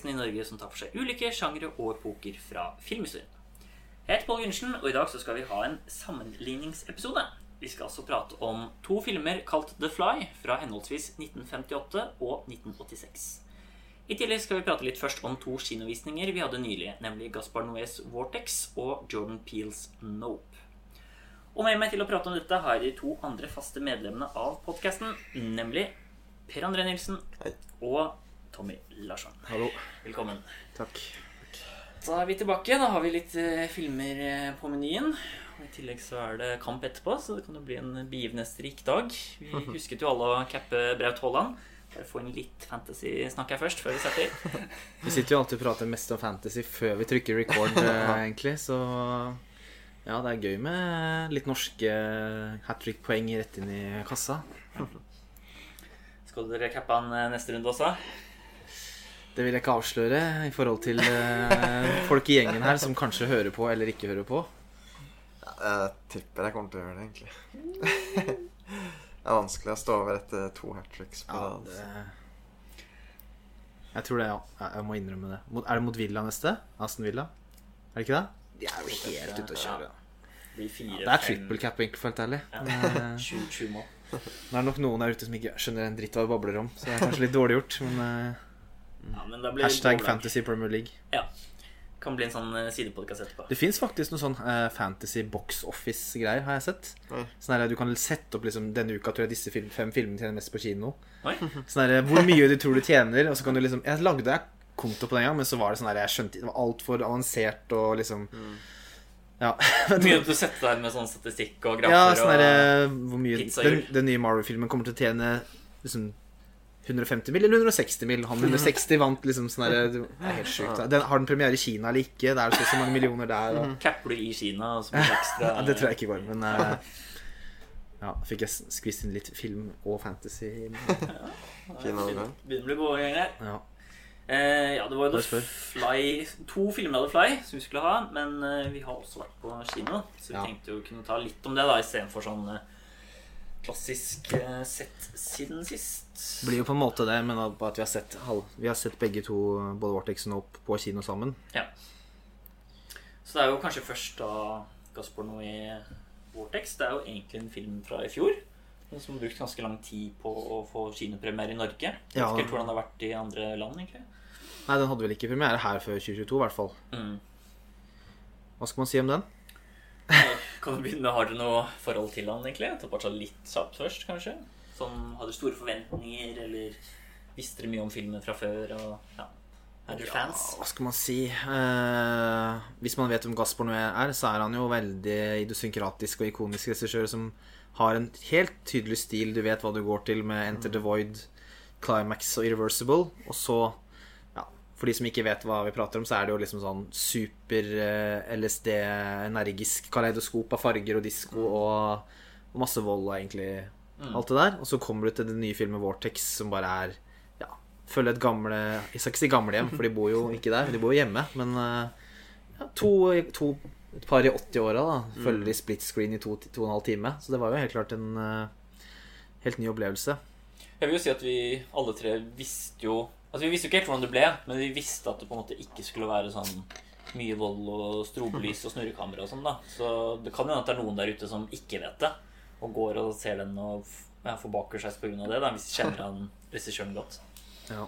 Podkasten i Norge som tar for seg ulike sjangre og epoker fra filmhistorien. Jeg heter Pål Gundersen, og i dag så skal vi ha en sammenligningsepisode. Vi skal altså prate om to filmer kalt The Fly fra henholdsvis 1958 og 1986. I tillegg skal vi prate litt først om to kinovisninger vi hadde nylig, nemlig Gaspar Noés Vortex og Jordan Peels Nope. Og med meg til å prate om dette har jeg de to andre faste medlemmene av podkasten, nemlig Per André Nilsen Hei. og Tommy Larsson. Hallo. Velkommen. Takk. Da er vi tilbake. Da har vi litt eh, filmer eh, på menyen. Og I tillegg så er det kamp etterpå, så det kan jo bli en begivenhetsrik dag. Vi husket jo alle å cappe Braut Haaland. Bare få inn litt fantasy-snakk her først, før vi setter. Vi sitter jo alltid og prater mest om fantasy før vi trykker record, eh, egentlig, så ja, det er gøy med litt norske hat trick-poeng rett inn i kassa. Skal dere cappe han eh, neste runde også? Det vil jeg ikke avsløre i forhold til uh, folk i gjengen her som kanskje hører på eller ikke hører på. Ja, jeg tipper jeg kommer til å gjøre det, egentlig. det er vanskelig å stå over etter to hat tricks på Ja, rad. det... Jeg tror det, ja. Jeg- må innrømme det. Er det mot Villa neste? Aston Villa? Er det ikke det? De er jo helt ute å kjøre. Ja. Det er triple cap, egentlig, for å være ærlig. Ja. Men, eh. Det er nok noen der ute som ikke skjønner en dritt hva vi babler om, så det er kanskje litt dårlig gjort. Men eh, Ja, men da blir hashtag. Fantasy Premier League. Ja. Kan bli en sånn eh, sidepodkast etterpå. Det fins faktisk noen sånn uh, fantasy box office-greier, har jeg sett. Mm. Sånn Du kan sette opp liksom Denne uka tror jeg disse film, fem filmene tjener mest på kino. Oi. Sånn Hvor mye du tror du tjener, og så kan du liksom Jeg lagde jeg konto på den gang, men så var det sånn der Jeg skjønte Det var altfor avansert og liksom Ja. Mye du setter deg med sånn statistikk og grafer ja sånn og der, Hvor mye pizza den, den nye Marvel-filmen kommer til å tjene liksom 150 mil eller 160 mil. Han 160 vant liksom sånn der, Det er helt sjukt. Den, har den premiere i Kina eller ikke? Det er så, så mange millioner der. Og, Capper du i Kina, som ekstra det tror jeg ikke går, men uh, Ja, fikk jeg skvist inn litt film og fantasy. ja. Begynner å bli gode gjenger. Ja. Eh, ja, det var jo The. Fly, to filmer av The Fly som vi skulle ha, men eh, vi har også vært på kino, så vi Ja. tenkte jo å kunne ta litt om det da, istedenfor sånn eh, klassisk eh, sett siden sist. Blir jo på en måte det, men at vi har sett, vi har sett begge to, både Vortex og Nope, på kino sammen. Ja. Så det er jo kanskje først da Gaspar i Vortex. Det er jo egentlig en film fra i fjor. Som har brukt ganske lang tid på å få kinopremiere i Norge. Ja. ikke hvordan det har vært i andre land, egentlig. Nei, den hadde vel ikke premiere her før 2022, i hvert fall. Mm. Hva skal man si om den? Kan du begynne, Har dere noe forhold til han, egentlig? Ta bare litt kjapt først, kanskje? Sånn, Hadde du store forventninger, eller visste dere mye om filmen fra før? Og, ja. Er dere fans? Hva skal man si? Eh, hvis man vet hvem Gaspar Noé er, så er han jo veldig idiosynkratisk og ikonisk regissør som har en helt tydelig stil. Du vet hva du går til med Enter the Void, Climax og Irreversible. Og så, ja, for de som ikke vet hva vi prater om, så er det jo liksom sånn super eh, kaleidoskop av farger og disko og, og masse vold og egentlig alt det der. Og så kommer du til den nye filmen Vortex, som bare er ja, følger et gamle Jeg skal ikke si gamlehjem, for de bor jo ikke der. De bor jo hjemme. Men eh, ja, to, to, et par i 80-åra da, følger de split screen i to, to og en halv time. Så det var jo helt klart en eh, helt ny opplevelse. Jeg vil jo si at vi alle tre visste jo Altså Vi visste jo ikke helt hvordan det ble, men vi visste at det på en måte ikke skulle være sånn mye vold og strobelys og snurrekamera og sånn. da Så det kan jo hende at det er noen der ute som ikke vet det, og går og ser den og ja, forbaker seg pga. det, da hvis de kjenner han regissøren godt. Ja.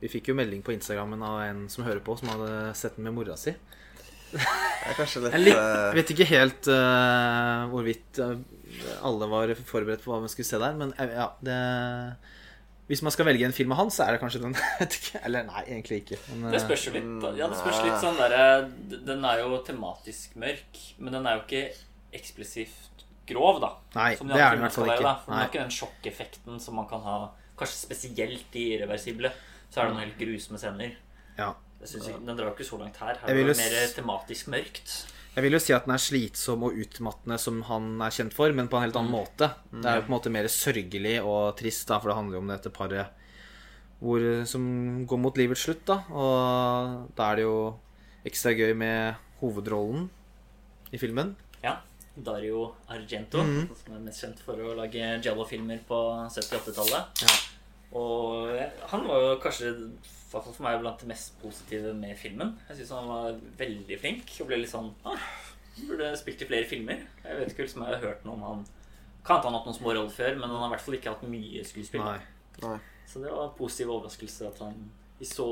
Vi fikk jo melding på Instagrammen av en som hører på, som hadde sett den med mora si. Det er kanskje litt Jeg eh, vet ikke helt uh, hvorvidt eh, alle var forberedt på hva vi skulle se der, men ja, det Hvis man skal velge en film av han, så er det kanskje den. Eller nei, egentlig ikke. Men, Det eh, spørs jo litt. Ja, det spørs litt sånn derre Den er jo tematisk mørk, men den er jo ikke eksplosivt grov, da. Nei, Som de det er den i hvert fall ikke. Da. For den har ikke den sjokkeffekten som man kan ha Kanskje spesielt i Irreversible. Så er det noen helt grusomme scener. Ja. Jeg synes Den drar jo ikke så langt her. Her er det mer tematisk mørkt. Jeg vil jo si at den er slitsom og utmattende som han er kjent for, men på en helt annen måte. Det er jo på en måte mer sørgelig og trist, da, for det handler jo om dette paret hvor, som går mot livets slutt, da. Og da er det jo ekstra gøy med hovedrollen i filmen. Ja. Dario Argento, Mhm. som er mest kjent for å lage Jello-filmer på 70- 80-tallet. Ja. Og han var jo kanskje, hvert fall for meg, blant det mest positive med filmen. Jeg syns han var veldig flink og ble litt sånn ah, Burde spilt i flere filmer. Jeg vet ikke om jeg har hørt noe om han Kan hende han har hatt noen små roller før, men han har i hvert fall ikke hatt mye skuespill. Nei. Nei. Så det var en positiv overraskelse at han i så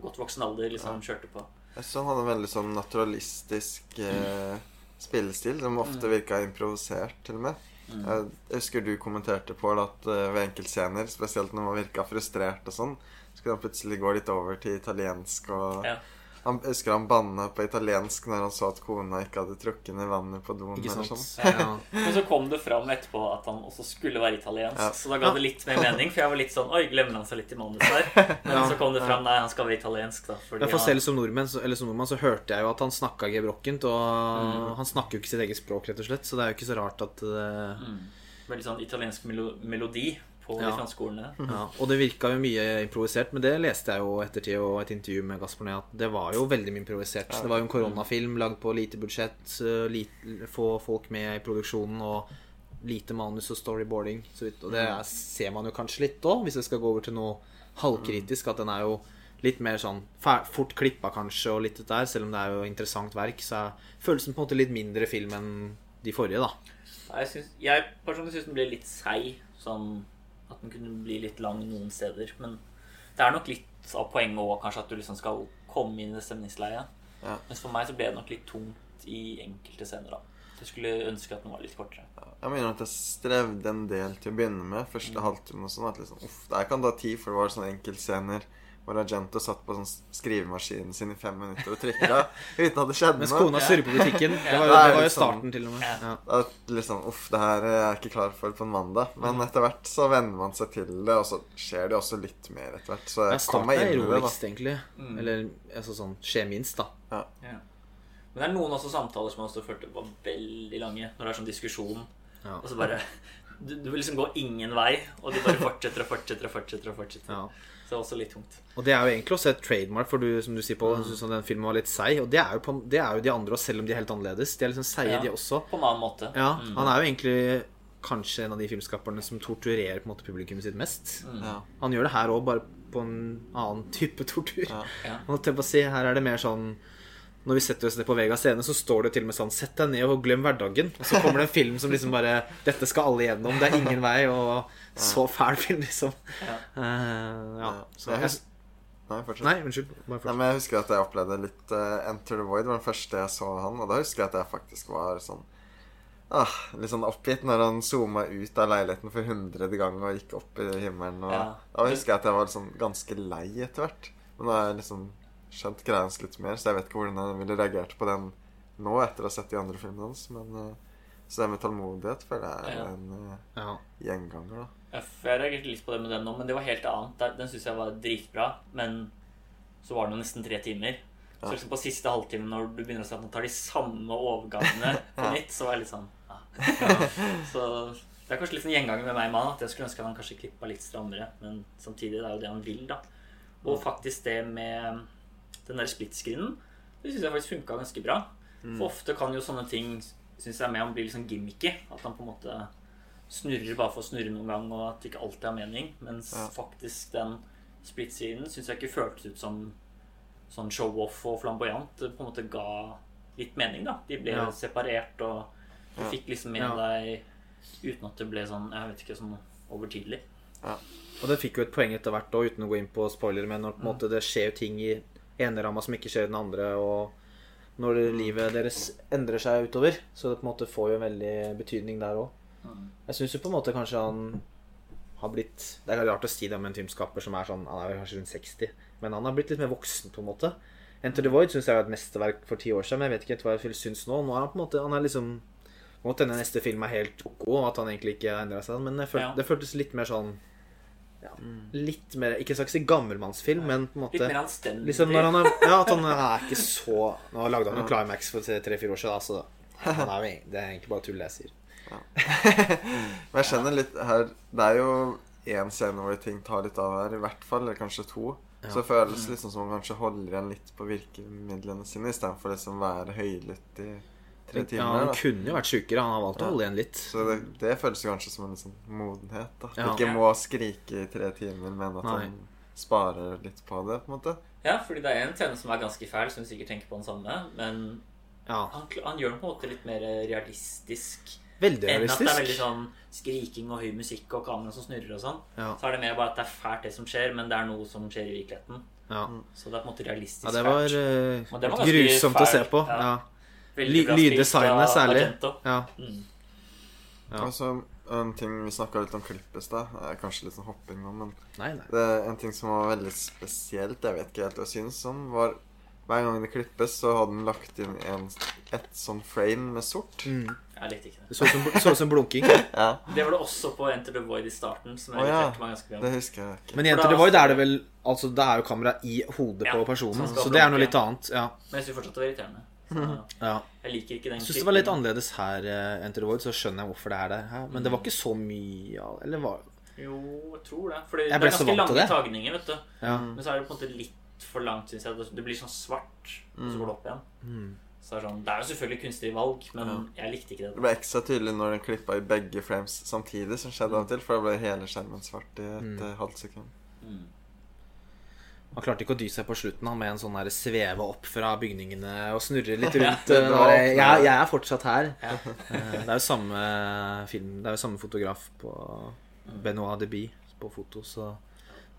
godt voksen alder liksom kjørte på. Jeg synes han hadde en veldig sånn naturalistisk eh, spillestil, som ofte virka improvisert, til og med. Mm. Jeg, husker du kommenterte på det at eh, ved enkeltscener, spesielt når man virka frustrert og sånn, så kunne han plutselig gå litt over til italiensk og Ja. Han husker han banna på italiensk når han så at kona ikke hadde trukket ned vannet på doen. Ikke eller sant? sånn. Ja. Men så kom det fram etterpå at han også skulle være italiensk, Ja. så da ga det litt mer mening. For jeg var litt sånn Oi, glemmer han seg litt i manus der? Men Ja. så kom det fram Nei, han skal være italiensk, da. Fordi for selv som nordmenn, så, eller som nordmann så hørte jeg jo at han snakka gebrokkent. Og Mm. han snakker jo ikke sitt eget språk, rett og slett. Så det er jo ikke så rart at eh, Mm. Veldig sånn italiensk melo melodi på Ja. de franske ordene. ja. Og det virka jo mye improvisert, men det leste jeg jo ettertid og et intervju med Gasperné at det var jo veldig mye improvisert. Det var jo en koronafilm lagd på lite budsjett, lite, få folk med i produksjonen og lite manus og storyboarding. Så vidt. Og det er, ser man jo kanskje litt òg, hvis jeg skal gå over til noe halvkritisk, at den er jo litt mer sånn fort klippa kanskje, og litt det der, selv om det er jo interessant verk, så er følelsen på en måte litt mindre film enn de forrige, da. Jeg, synes, jeg personlig syns den ble litt seig. Sånn at den kunne bli litt lang noen steder. Men det er nok litt av poenget òg, kanskje, at du liksom skal komme inn i det stemningsleiet. Ja. Mens for meg så ble det nok litt tungt i enkelte scener, da. Jeg skulle ønske at den var litt kortere. Jeg mener at jeg strevde en del til å begynne med. Første Mm. halvtimen og sånn. At liksom, uff, det her kan ta tid, for det var sånne enkeltscener hvor Argento satt på sånn skrivemaskinen sin i fem minutter og trykka uten at det skjedde Mens noe. kona surrer på butikken. Det var jo, det var jo Liksom- starten, til og med. Ja. er litt liksom, uff, det her er jeg ikke klar for på en mandag. Men Mm. etter hvert så venner man seg til det, og så skjer det også litt mer etter hvert. Så jeg kom meg inn i det, da. roligst, egentlig. Mm. Eller altså sånn skje minst, da. Ja. Men det er noen også samtaler som jeg også følte var veldig lange. Når det er sånn diskusjon, Ja. og så bare du, du vil liksom gå ingen vei, og de bare fortsetter og fortsetter og fortsetter. og fortsetter. Ja. Så det er også litt tungt. Og det er jo egentlig også et trademark, for du, som du sier, Mm. Pål, syns den filmen var litt seig. Og det er, jo på, det er jo de andre også, selv om de er helt annerledes. De er liksom seige, Ja. de også. På en annen måte. Ja, Mm. Han er jo egentlig kanskje en av de filmskaperne som torturerer på en måte publikummet sitt mest. Mm. Ja. Han gjør det her òg, bare på en annen type tortur. Ja. Ja. Her er det mer sånn Når vi setter oss ned på Vega scene, så står det til og med sånn Sett deg ned og glem hverdagen. Og så kommer det en film som liksom bare Dette skal alle gjennom. Det er ingen vei. Og så fæl film, liksom. Ja. Uh, ja. Så Jeg Nei, fortsett. nei, unnskyld. Bare Nei, men jeg husker at jeg opplevde litt uh, Enter the Void var den første jeg så han, og da husker jeg at jeg faktisk var sånn ah, Litt sånn oppgitt når han zooma ut av leiligheten for hundrede gang og gikk opp i himmelen. Og Ja. Da husker jeg at jeg var liksom ganske lei etter hvert. Men da er jeg liksom skjønt greia hans litt mer, så jeg vet ikke hvordan jeg ville reagert på den nå etter å ha sett de andre filmene hans. Men eh, så det med tålmodighet føler jeg er Ja. en eh, Ja. gjenganger, da. Ja, Jeg reagerte litt på det med den nå, men det var helt annet. Den syns jeg var dritbra. Men så var den jo nesten tre timer. Så liksom på siste halvtime, når du begynner å se at den tar de samme overgangene på Ja. nytt, så var jeg litt sånn ah. Så det er kanskje litt sånn gjenganger med meg og mannen at jeg skulle ønske at han kanskje klippa litt strammere. Men samtidig, det er jo det han vil, da. Og faktisk det med den der splitscreenen, det syns jeg faktisk funka ganske bra. For ofte kan jo sånne ting synes jeg med han blir litt sånn gimmicky. At han på en måte snurrer bare for å snurre noen gang, og at det ikke alltid har mening. Mens Ja. faktisk den splitscreenen syns jeg ikke føltes ut som sånn show-off og flamboyant. Det på en måte ga litt mening, da. De ble Ja. separert, og du Ja. fikk liksom med Ja. deg uten at det ble sånn Jeg vet ikke, sånn overtydelig. Og det fikk jo et poeng etter hvert òg, uten å gå inn på spoiler, men når på en måte det skjer jo ting i ene ramma som ikke skjer i den andre, og når det, livet deres endrer seg utover, så det på en måte får jo en veldig betydning der òg. Jeg syns jo på en måte kanskje han har blitt Det er rart å si det om en filmskaper som er sånn Han er kanskje rundt 60, men han har blitt litt mer voksen, på en måte. Enter the Void syns jeg var et mesterverk for ti år siden, men jeg vet ikke helt hva jeg syns nå. Nå er han på en måte Han er liksom Må denne neste film er helt ok, og at han egentlig ikke har endra seg, men følte, Ja. det føltes litt mer sånn ja, Litt mer Ikke skal si gammelmannsfilm, men på en måte Litt mer anstendig. Liksom når han er Ja, at han er ikke så Nå lagde han jo Climax for tre-fire år siden, da, så han er jo, det er egentlig bare tull, det jeg sier. Men jeg skjønner litt her Det er jo én scene hvor ting tar litt av her, i hvert fall. Eller kanskje to. Så det føles liksom som om man kanskje holder igjen litt på virkemidlene sine istedenfor liksom være høylytt i tre Ja, han da. kunne jo vært sjukere. Han har valgt å holde igjen litt. Så det, det føles kanskje som en sånn modenhet. da Ja. Ikke må skrike i tre timer, men at Nei. han sparer litt på det. på en måte Ja, fordi det er en scene som er ganske fæl, som sikkert tenker på den samme, men Ja, han, han gjør den på en måte litt mer realistisk Veldig enn at det er veldig sånn skriking og høy musikk og kamera som snurrer og sånn. Ja, Så er det mer bare at det er fælt det som skjer, men det er noe som skjer i virkeligheten. ja. Så det er på en måte realistisk ja det var fælt. Men det var ganske fælt. å se fælt, på. ja. Lyddesignet særlig. Ja. Mm. Ja. Og så en ting Vi snakka litt om klipp i stad. Kanskje litt sånn hopping nå, men Nei, nei. det er en ting som var veldig spesielt, jeg vet ikke helt hva jeg syns om, var hver gang det klippes, så hadde den lagt inn en, et sånn frame med sort. Mm. Jeg likte ikke det. Det så ut som, så som blunking. Ja, Det var det også på Enter the Void i starten, som jeg oh, ja. meg ganske mye Det husker jeg ikke. Men i Enter da- the Void er det vel Altså, det er jo kamera i hodet Ja, på personen, så, så det er noe litt annet. Ja. Men jeg synes fortsatt det var irriterende. Så ja. jeg liker ikke den Jeg syns det var litt annerledes her, eh, Enter the Void, så skjønner jeg hvorfor det er der. her. Men det var ikke så mye av Eller var Jo, jeg tror det. For det ble er så ganske vant til lange det. tagninger, vet du. Ja. Men så er det på en måte litt for langt, syns jeg. Det blir sånn svart, og så går det opp igjen. Mm. Så det er, sånn, det er jo selvfølgelig kunstig valg, men jeg likte ikke Det det. ble ekstra tydelig når den klippa i begge frames samtidig, som skjedde av og til, for da ble hele skjermen svart i et Mm. eh, halvt sekund. Han klarte ikke å dy seg på slutten han med en sånn sveve opp fra bygningene og snurre litt rundt. Det eh, var jeg, jeg er fortsatt her. Eh, Det er jo samme film Det er jo samme fotograf på Benoit Deby på foto, så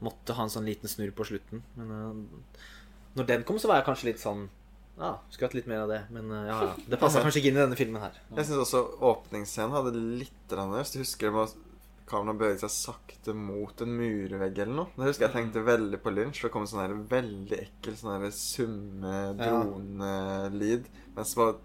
måtte ha en sånn liten snurr på slutten. Men eh, når den kom, så var jeg kanskje litt sånn Ja, skulle hatt litt mer av det. Men ja, ja. Det passa kanskje ikke inn i denne filmen her. Jeg syns også åpningsscenen hadde litt Hvis du husker det at kameraet beveget seg sakte mot en murvegg eller noe. Det husker jeg tenkte veldig på Lynch. Det kom en sånn veldig ekkel sånn summe, dronelyd. Mens bare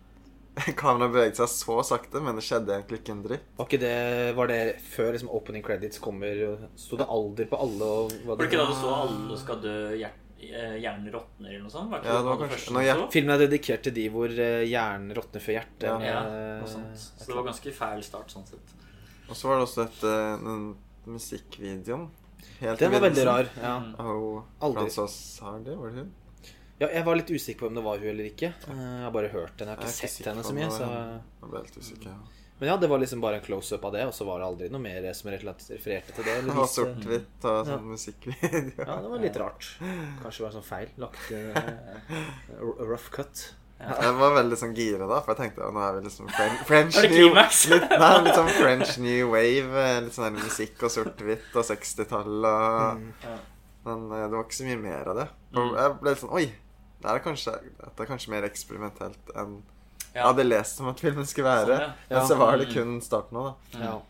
kameraet beveget seg så sakte, men det skjedde egentlig ikke en dritt. Var ikke det Var det før liksom opening credits kommer? Sto det alder på alle? Og hva Var det ikke da det så alle skal dø, hjert, eh, hjernen råtner eller noe sånt? Var det Ja, det var kanskje- første når som? Filmen er dedikert til de hvor eh, hjernen råtner før hjertet. Ja. Ja, noe sånt. Så det var ganske fæl start sånn sett. Og så var det også et, eh, den musikkvideoen. Helt Den var veldig rar. Ja. Oh, Aldri. Hardy, var det hun? ja, Jeg var litt usikker på om det var hun eller ikke. Eh, Jeg har bare hørt henne. Jeg har ikke Jeg sett henne så mye. Så... Jeg ble helt usikker. Ja. Men ja, det var liksom bare en close-up av det, og så var det aldri noe mer som refererte til det. Det eller sort-hvitt og Ja. sånn musikkvideo. Ja, det var litt rart. Kanskje det var sånn feil. Lagt uh, rough cut. Jeg var veldig sånn gira da, for jeg tenkte nå er vi liksom French, French New litt, Nei, litt sånn French New Wave. eh, Litt sånn musikk og sort-hvitt og 60-tall og Mm. Ja. Men eh, det var ikke så mye mer av det. Og Mm. jeg ble litt sånn Oi! Det er kanskje, dette er kanskje mer eksperimentelt enn jeg hadde lest om at filmen skulle være. Sånn, Men ja. så var det Mm. kun starten òg, da. Mm. Ja.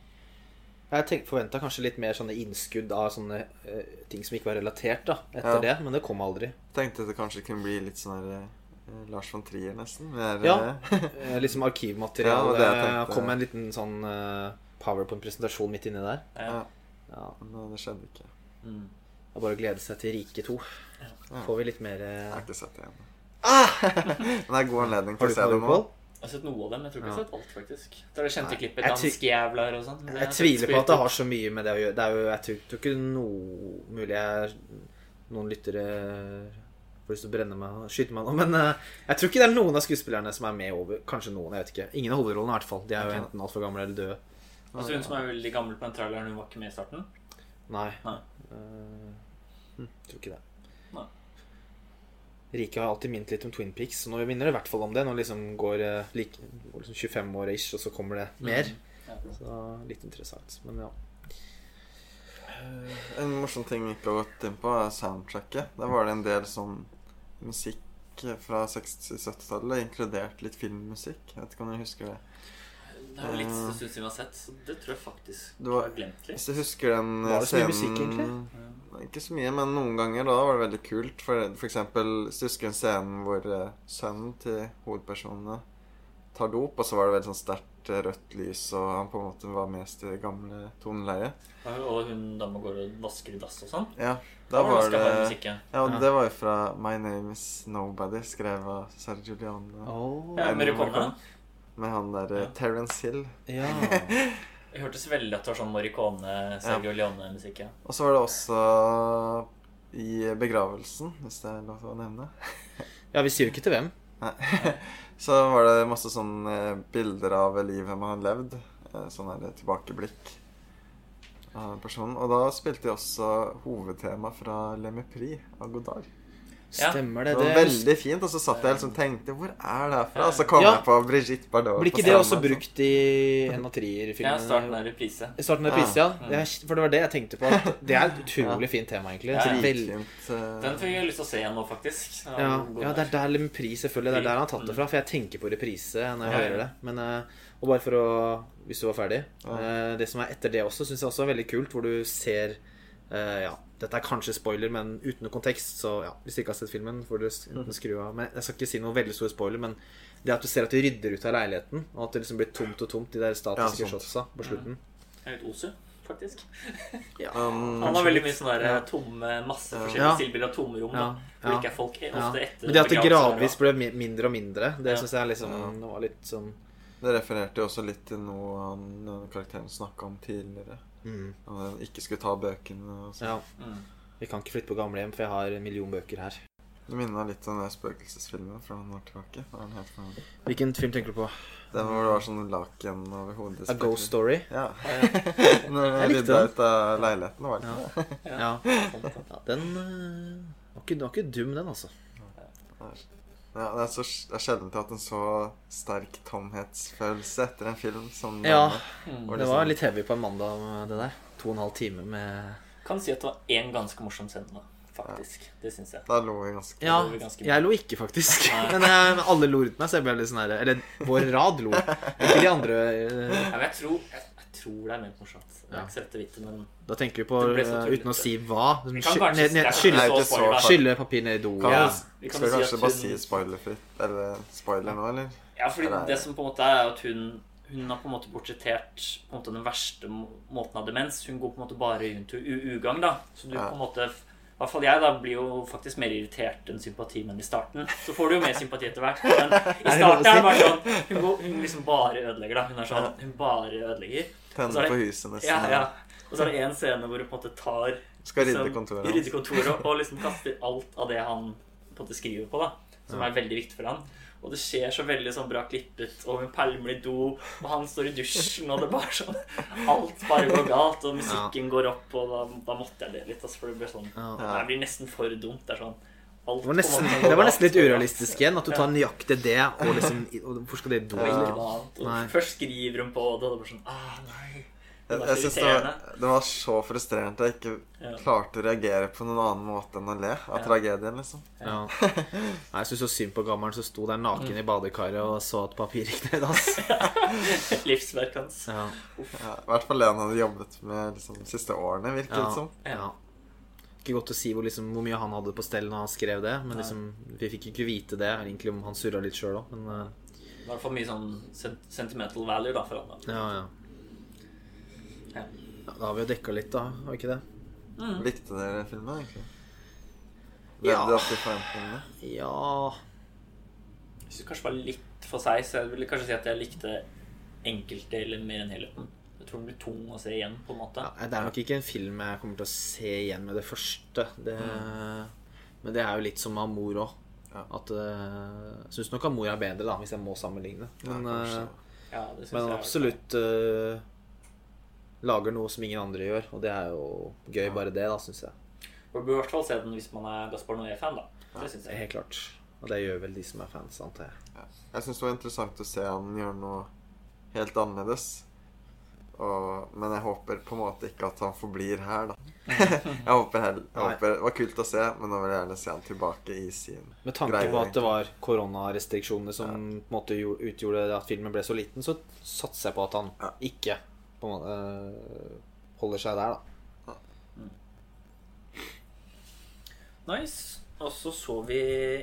Jeg forventa kanskje litt mer sånne innskudd av sånne uh, ting som ikke var relatert da, etter Ja. det, men det kom aldri. Tenkte det kanskje kunne bli litt sånn herre Lars von Trier, nesten. Mer, Ja. eh, Eh, liksom Ja, arkivmateriale. det kom kom en liten sånn eh, powerpoint-presentasjon midt inni der. Ja. Ja, Men det skjedde ikke. Mm. Det er bare å glede seg til Rike 2. Ja. Får vi litt mer eh, Jeg har ikke sett det ennå. Ah! Men det er god anledning Har til å se det nå. Jeg har sett noe av dem, jeg tror ikke jeg har sett alt, faktisk. Det er det kjente Nei, klippet Danskejævler og sånn. Jeg, Jeg tviler på at det har så mye med det å gjøre. Det er jo, jeg tror, tror ikke noe mulig jeg Noen lyttere får lyst til å brenne meg og skyte meg nå, men uh, jeg tror ikke det er noen av skuespillerne som er med over. Kanskje noen, jeg vet ikke. Ingen av hovedrollene, i hvert fall. De er jo enten altfor gamle eller døde. Altså Hun som er veldig gammel på den traileren, hun var ikke med i starten? Nei. Nei. Uh, hm, tror ikke det. Nei. Rike har alltid minnet litt om Twin Peaks, så nå minner det i hvert fall om det. Nå liksom går, eh, lik, går liksom 25 år ish, og så kommer det mer. Ja. Så litt interessant. Men ja. En morsom ting vi ikke har gått inn på, er soundtracket. Der var det en del sånn musikk fra 60-70-tallet, inkludert litt filmmusikk. Jeg vet ikke om dere husker det. Det er jo litt stund siden vi har sett, så det tror jeg faktisk du har glemt litt. Hvis du husker den Var det så mye musikk, egentlig? Ikke så mye, men noen ganger da var det veldig kult. For, for eksempel, hvis du husker en scene hvor eh, sønnen til hovedpersonene tar dop, og så var det veldig sånn sterkt eh, rødt lys, og han på en måte var mest i det gamle toneleiet. Og hun dama går og vasker i dass og sånn. Ja, Da da var var det ja. Ja, og Ja. det var jo fra My Name Is Nobody, skrevet av Sergio Juliane Oh, Ja. Morricone. Med han der eh, Ja. Terence Hill. ja. Det hørtes veldig at det var sånn Morricone, Sergio Leone-musikk, ja. Og så var det også i begravelsen, hvis det er lov å nevne. ja, vi sier jo ikke til hvem. Så var det masse sånne eh, bilder av livet man har levd. eh, Sånn her tilbakeblikk av personen. Og da spilte de også hovedtema fra Le Mépris av Godard. Ja. Stemmer Det det. var veldig fint, og så satt jeg liksom og tenkte Hvor er det herfra? Og så kom Ja. jeg på Brigitte Bardot. Blir ikke det også brukt i en av Ja, starten av reprise. Starten av reprise, ja. Det er- For det var det jeg tenkte på. Det er et utrolig fint tema, egentlig. Ja, ja. veldig vel- eh, Den fikk jeg lyst til å se igjen nå, faktisk. Ja, ja, det er der Le Mépris, selvfølgelig. Det er der han har tatt det fra. For jeg tenker på reprise når jeg Ja, ja. hører det. Men, eh, og bare for å Hvis du var ferdig. Ja. eh, Det som er etter det også, syns jeg også er veldig kult, hvor du ser eh, Ja, dette er kanskje spoiler, men uten noe kontekst, så ja, hvis du ikke har sett filmen, får du enten skru av. Men jeg skal ikke si noe veldig stor spoiler, men det at du ser at de rydder ut av leiligheten, og at det liksom blir tomt og tomt, de der statiske Ja, shotsa på slutten. Det er litt Osu, faktisk. um, Han har veldig mye sånne der, Ja. tomme, masse Ja. forskjellige Ja. stillbilder av tomme rom. Ja, Da, hvor ja. ikke er folk Ja. ofte etter Men det at det gradvis ble mindre og mindre, det Ja. syns jeg liksom Ja. Var litt sånn Det refererte jo også litt til noe han, karakteren snakka om tidligere. Mm, Og ikke skulle ta bøkene og sånn. Ja. Mm. Vi kan ikke flytte på gamlehjem, for jeg har en million bøker her. Det minner meg litt om den spøkelsesfilmen fra noen år tilbake. Het? Hvilken film tenker du på? Den hvor det var sånn laken over hodet. A Ghost Story? Ja. Ja. Når Jeg rydda ut av leiligheten. Var det Ja. ikke det? Ja. ja den øh, var, ikke, den var ikke dum, den, altså. Ja, det er så det er sjelden til at en så sterk tomhetsfølelse etter en film som Ja, denne. det, det liksom- var litt heavy på en mandag, det der. To og en halv time med Kan si at det var én ganske morsom scene, da. Faktisk. Det syns jeg. Da lo vi ganske Ja, lo ganske jeg lo ikke, faktisk. Men jeg, alle lo rundt meg, så jeg ble litt sånn her Eller vår rad lo. Ikke de andre. øh, Ja, men jeg tror, jeg, jeg tror det er ment morsomt. Ja. ikke så sett å vite, men Da tenker vi på, Det tullete. uten å si hva det Skylle papir ned i do. Kan, Ja, vi, kan skal vi si kanskje bare si spoilerfritt Eller spoiler nå, eller? Ja, fordi Eller- det som på en måte er at hun hun har på en måte portrettert på en måte den verste måten av demens. Hun går på en måte bare rundt i ugagn. da Så du Ja. på en måte I hvert fall jeg da blir jo faktisk mer irritert enn sympati, men i starten så får du jo mer sympati etter hvert. Men i starten er det bare sånn Hun, går, hun liksom bare ødelegger, da. Hun er sånn Hun bare ødelegger. Og Tenne på huset nesten. Ja, ja. Og så er det en scene hvor hun på en måte tar Skal rydde liksom, kontoret rydde kontoret og liksom kaster alt av det han på en måte skriver på, da. Som er veldig viktig for han. Og det skjer så veldig sånn bra klippet, og hun pælmer i do, og han står i dusjen, og det er bare sånn Alt bare går galt, og musikken går opp, og da, da måtte jeg le litt, altså, for det blir sånn Ja. Det blir nesten for dumt. Det er sånn Det var, nesten, det var nesten litt urealistisk igjen. At du tar nøyaktig det, og liksom og Hvorfor skal det? Og ikke først skriver hun på det, og det er bare sånn Ah, nei. Jeg, Det er jeg synes det, var, det var så frustrerende at jeg ikke Ja. klarte å reagere på noen annen måte enn å le av Ja. tragedien, liksom. Ja. Nei, Jeg syns så synd på gammelen som sto der naken i badekaret og så at papir gikk ned. ass. Livsverket hans. Ja. Ja, I hvert fall det han hadde jobbet med liksom, de siste årene, virket Ja. det som. ja. Ikke godt å si hvor, liksom, hvor mye han hadde på stell når han skrev det, men liksom, vi fikk ikke vite det. Egentlig om han surra litt sjøl òg, men uh... I hvert fall mye sånn sentimental value da for han. da. ja, ja. Ja. ja. Da har vi jo dekka litt, da. Har vi ikke det? Mm. Likte dere filmen, egentlig? Ja. Levde forventningene? Ja Jeg synes det kanskje var litt for seg, så jeg ville kanskje si at jeg likte enkeltdeler mer enn helheten. Jeg tror den blir tung å se igjen, på en måte. Ja, det er nok ikke en film jeg kommer til å se igjen med det første. Det, Men det er jo litt som Amor òg. Ja. At uh, Jeg syns nok Amor er bedre, da, hvis jeg må sammenligne. Men, eh, Ja, det men absolutt uh, lager noe som ingen andre gjør. Og det er jo gøy, bare det, da, syns jeg. Man bør i hvert fall se den hvis man er Gaspar Noé-fan, da. Det synes jeg. Helt klart. Og det gjør vel de som er fans, antar jeg. Ja. Jeg syns det var interessant å se han gjøre noe helt annerledes. Og, men jeg håper på en måte ikke at han forblir her, da. jeg håper, heller, jeg håper Det var kult å se, men nå vil jeg gjerne se han tilbake i sin Med tanke greie, på at det var koronarestriksjoner som på en måte utgjorde at filmen ble så liten, så satser jeg på at han Ja. ikke på en måte, eh, holder seg der, da. Nice. Og så så vi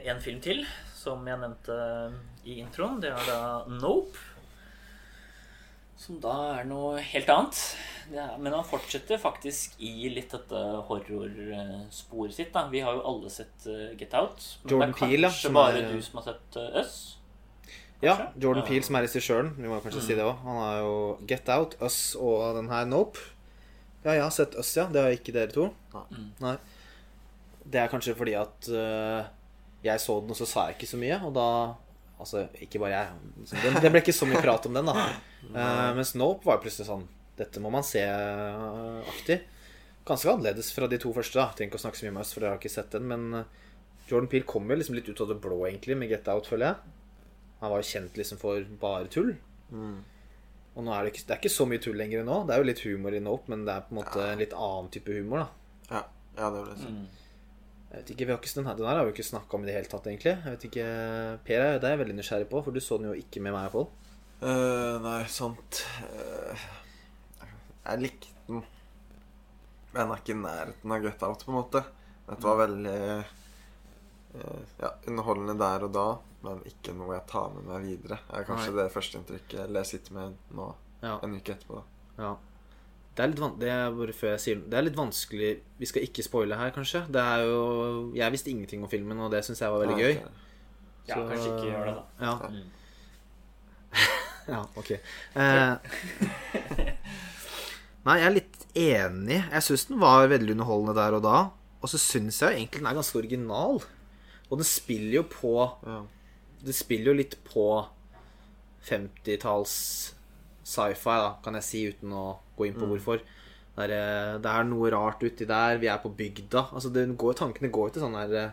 en film til, som jeg nevnte i introen. Det er da Nope. Som da er noe helt annet. Er, men han fortsetter faktisk i litt dette horrorsporet sitt. da Vi har jo alle sett uh, Get Out. Men Jordan det er Peel, kanskje som bare er- du som har sett uh, Us. Ja, Jordan Ja. Peele, som er regissøren. Vi må kanskje si det òg. Han har jo Get Out, Us og den her Nope. Ja, jeg har sett Us, ja. Det har ikke dere to. Nei. Mm. Nei. Det er kanskje fordi at uh, jeg så den, og så sa jeg ikke så mye. Og da Altså, ikke bare jeg. Det, det ble ikke så mye prat om den, da. Uh, mens Nope var plutselig sånn Dette må man se-aktig. Ganske annerledes fra de to første. da Trenger ikke å snakke så mye med oss, for dere har ikke sett den. Men eh, Jordan Peele kom jo liksom litt ut av det blå, egentlig, med Get Out, føler jeg. Han var jo kjent liksom for bare tull. Og nå er det, ikke, det er ikke så mye tull lenger nå. Det er jo litt humor i Nope, men det er på en måte en litt annen type humor, da. Ja, ja det vil jeg si. Mm. Jeg vet ikke, vi har ikke, den, her, den her har vi ikke snakka om i det hele tatt, egentlig. Jeg vet ikke, Per, det er jeg veldig nysgjerrig på, for du så den jo ikke med meg, Pål. Uh, nei, sant uh, Jeg likte den. Men den er ikke i nærheten av Get Out, på en måte. Dette var veldig uh, ja, underholdende der og da, men ikke noe jeg tar med meg videre. Det er kanskje Nei. det førsteinntrykket jeg sitter med nå, Ja. en uke etterpå. da. Ja. Det er litt van det er bare før jeg sier det. Er litt vanskelig Vi skal ikke spoile her, kanskje. Det er jo Jeg visste ingenting om filmen, og det syns jeg var veldig gøy. det. Ja, kanskje ikke gjør det, da. Ja, ja ok. Eh, nei, jeg er litt enig. Jeg syns den var veldig underholdende der og da. Og så syns jeg egentlig den er ganske original. Og den spiller jo på Ja. Det spiller jo litt på 50-talls sci-fi, da, kan jeg si, uten å gå inn på hvorfor. Det er, eh, det er noe rart uti der. Vi er på bygda. Altså, det går, tankene går jo til sånn her eh,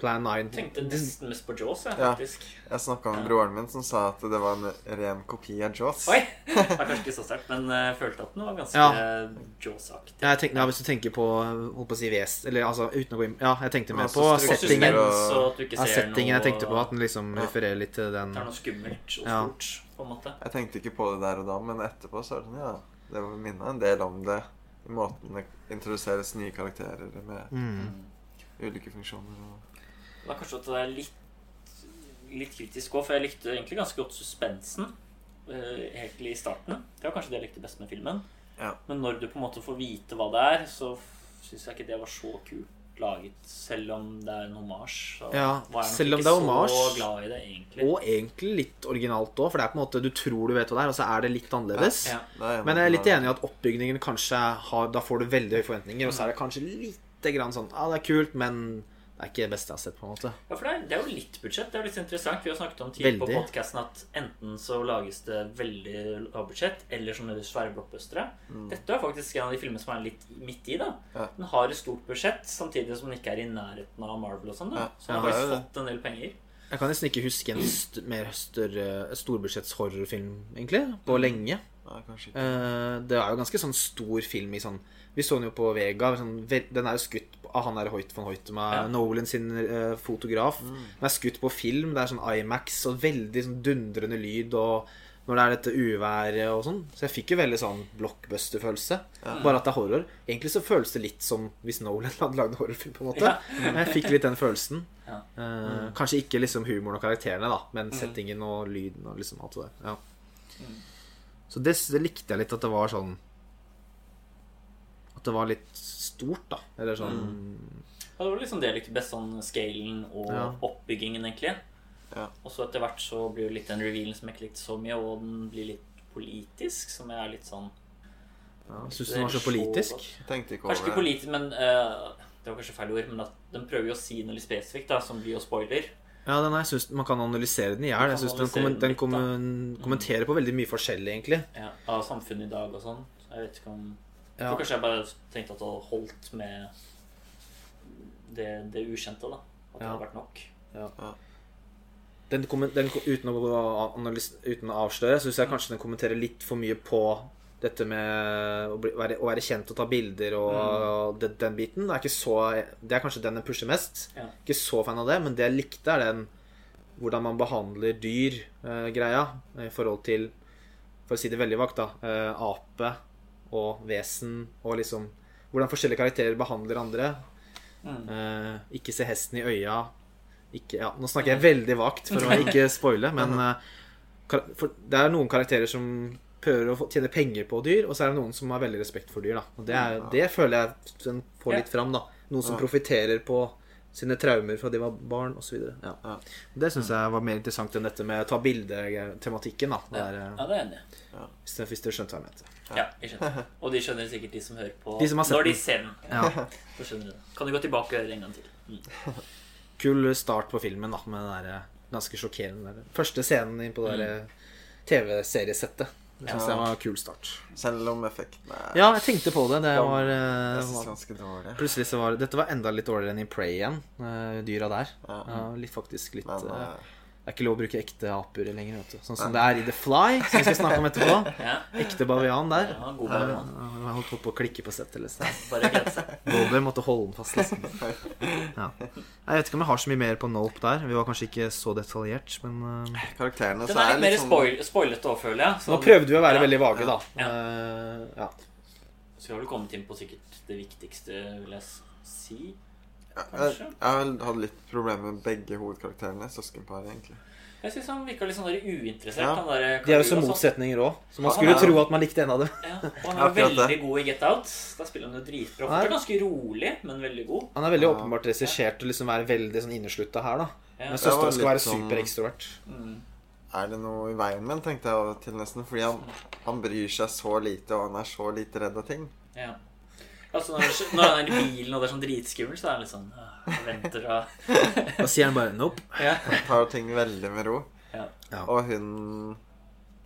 Plan 9. Jeg tenkte nesten mest på Jaws, jeg, Ja. Jeg snakka med broren min, som sa at det var en ren kopi av Jaws. Oi! Det var kanskje ikke så sterkt, men jeg følte at den var ganske Ja. Jaws-aktig. Ja, ja, hvis du tenker på Holdt på å si Ves Eller altså, uten å gå inn Ja, jeg tenkte mer Ja, på settingen. og- Ja, settingen jeg tenkte på, at den liksom Ja. refererer litt til den Det er noe skummelt og Ja. På en måte. Jeg tenkte ikke på det der og da, men etterpå så er det sånn, ja Det var minna en del om det. I måten det introduseres nye karakterer med mm. ulike funksjoner og Det var kanskje at det er litt, litt kritisk òg, for jeg likte egentlig ganske godt suspensen eh, helt i starten. Det var kanskje det jeg likte best med filmen. Ja. Men når du på en måte får vite hva det er, så syns jeg ikke det var så kult laget, selv om det er en homasj. Så Ja, var jeg nok selv om ikke det er så hommage. glad i det, egentlig. Og egentlig litt originalt òg, for det er på en måte du tror du vet hva det er, og så er det litt annerledes. Ja. Det er Men jeg er litt enig i at oppbygningen kanskje har Da får du veldig høye forventninger, og så er det kanskje lite grann sånn Ja, det er kult, men det er ikke det beste jeg har sett, på en måte. Ja, for det er, det er jo litt budsjett. Det er jo litt interessant. Vi har snakket om tidligere på podkasten podcasten at enten så lages det veldig lavbudsjett, eller sånne svære blockbustere. Dette er faktisk en av de filmene som er litt midt i. da Ja. Den har et stort budsjett, samtidig som den ikke er i nærheten av Marvel og sånn. da Ja. Så den har Ja, faktisk fått en del penger. Jeg kan nesten ikke huske en st mer større storbudsjetts horrorfilm, egentlig, på lenge. Nei, kanskje ikke. Eh, det er jo ganske sånn stor film i sånn Vi så den jo på Vega. Sånn, den er jo skutt av han der Hoit von Hoitema, Ja. Nolan sin uh, fotograf. Den er skutt på film. Det er sånn Imax og veldig sånn dundrende lyd. Og når det er dette uværet og sånn. Så jeg fikk jo veldig sånn blockbuster-følelse. Bare at det er horror. Egentlig så føles det litt som hvis Nolan hadde lagd horrorfilm, på en måte. Ja. Jeg fikk litt den følelsen. Ja. Eh, Kanskje ikke liksom humoren og karakterene, da, men settingen og lyden og liksom alt det der. Ja. Så det, det likte jeg litt, at det var sånn At det var litt stort, da. Eller sånn Ja, det var liksom det jeg likte best, sånn scalen og Ja. oppbyggingen, egentlig. Ja. Og så etter hvert så blir det litt den revealen som jeg ikke likte så mye, og den blir litt politisk, som jeg er litt sånn ja, Syns du den var så politisk? Tenkte ikke Kanskje ikke over det. politisk, men uh, Det var kanskje feil ord, men at den prøver jo å si noe litt spesifikt, da, som blir jo spoiler. Ja, den, jeg synes Man kan analysere den i hjel. Den, den, kommen, den kommen, kommenterer på veldig mye forskjellig, egentlig. Ja, av samfunnet i dag og sånn. Jeg vet ikke om Ja. kanskje jeg bare tenkte at det hadde holdt med det, det ukjente, da. At det hadde vært nok. Den, den, uten, å analys, uten å avsløre, syns jeg kanskje den kommenterer litt for mye på dette med å, bli, være, å være kjent og ta bilder og den, den biten. Det er, ikke så, det er kanskje den den pusher mest. Ja. Ikke så fan av det, men det jeg likte, er den hvordan man behandler dyr-greia i forhold til For å si det veldig vagt, da. eh, ape og vesen og liksom Hvordan forskjellige karakterer behandler andre. Mm. Uh, ikke se hesten i øya. Ikke, ja, nå snakker jeg veldig vagt for å ikke spoile, men uh, det er noen karakterer som prøver å tjene penger på dyr, og så er det noen som har veldig respekt for dyr. Da. Og det, er, det føler jeg den får litt fram. da Noen som profitterer på sine traumer fra de var barn, osv. Ja. Ja. Det syns jeg var mer interessant enn dette med ta bilde-tematikken. Ja. eh, ja, det er enig hvis, du hvis dere skjønte hva jeg mente. Ja, jeg skjønner. Og de skjønner sikkert, de som hører på, De som har sett når de ser den. Ja. Så skjønner de det. Kan du gå tilbake og høre en gang til? Mm. kul start på filmen, da, med den der ganske sjokkerende der. første scenen inn på det der TV-seriesettet. Det syns Ja. jeg var en kul start. Selv om effekten er Ja, jeg tenkte på det. Det var, jeg eh, var ganske dårlig. Plutselig så var Dette var enda litt dårligere enn i Prey igjen. eh, Dyra der. Ja. Ja, litt faktisk litt Men eh, eh, Det er ikke lov å bruke ekte aper lenger, vet du. Sånn som det er i The Fly, som vi skal snakke om etterpå. Ja, Ekte bavian der. ja god bavian. Jeg holdt på å klikke på settet. Liksom. Goldberg måtte holde den fast. Liksom. Ja. Jeg vet ikke om jeg har så mye mer på Nope der. Vi var kanskje ikke så detaljert, men eh, karakterene Den så er litt mer sånn- spoil, spoilete òg, føler jeg. Nå prøvde vi å være Ja. veldig vage, da. Ja. Eh, ja. Så vi har vel kommet inn på sikkert det viktigste, vil jeg si. Ja, jeg, jeg hatt litt problemer med begge hovedkarakterene. Søskenparet, egentlig. Jeg syns han virka litt sånn uinteressert. Ja. Han der De er jo så sånn. motsetninger òg, så man skulle er jo- tro at man likte en av dem. Ja, og han er veldig det. god i Get Out. Da spiller han jo dritbra. Han er ganske rolig, men veldig god. Han er veldig Ja. åpenbart regissert og liksom være veldig sånn inneslutta her, da. Ja. Men søsteren søstera skal være sånn- superekstrovert. Mm. Er det noe i veien med den, tenkte jeg til nesten. Fordi han, han bryr seg så lite, og han er så lite redd av ting. Ja. Altså, når, når han er i bilen og det er sånn dritskummelt, så er han litt sånn øh, venter og Da sier han bare 'nope'. ja. Han tar ting veldig med ro. Ja. Ja. Og hun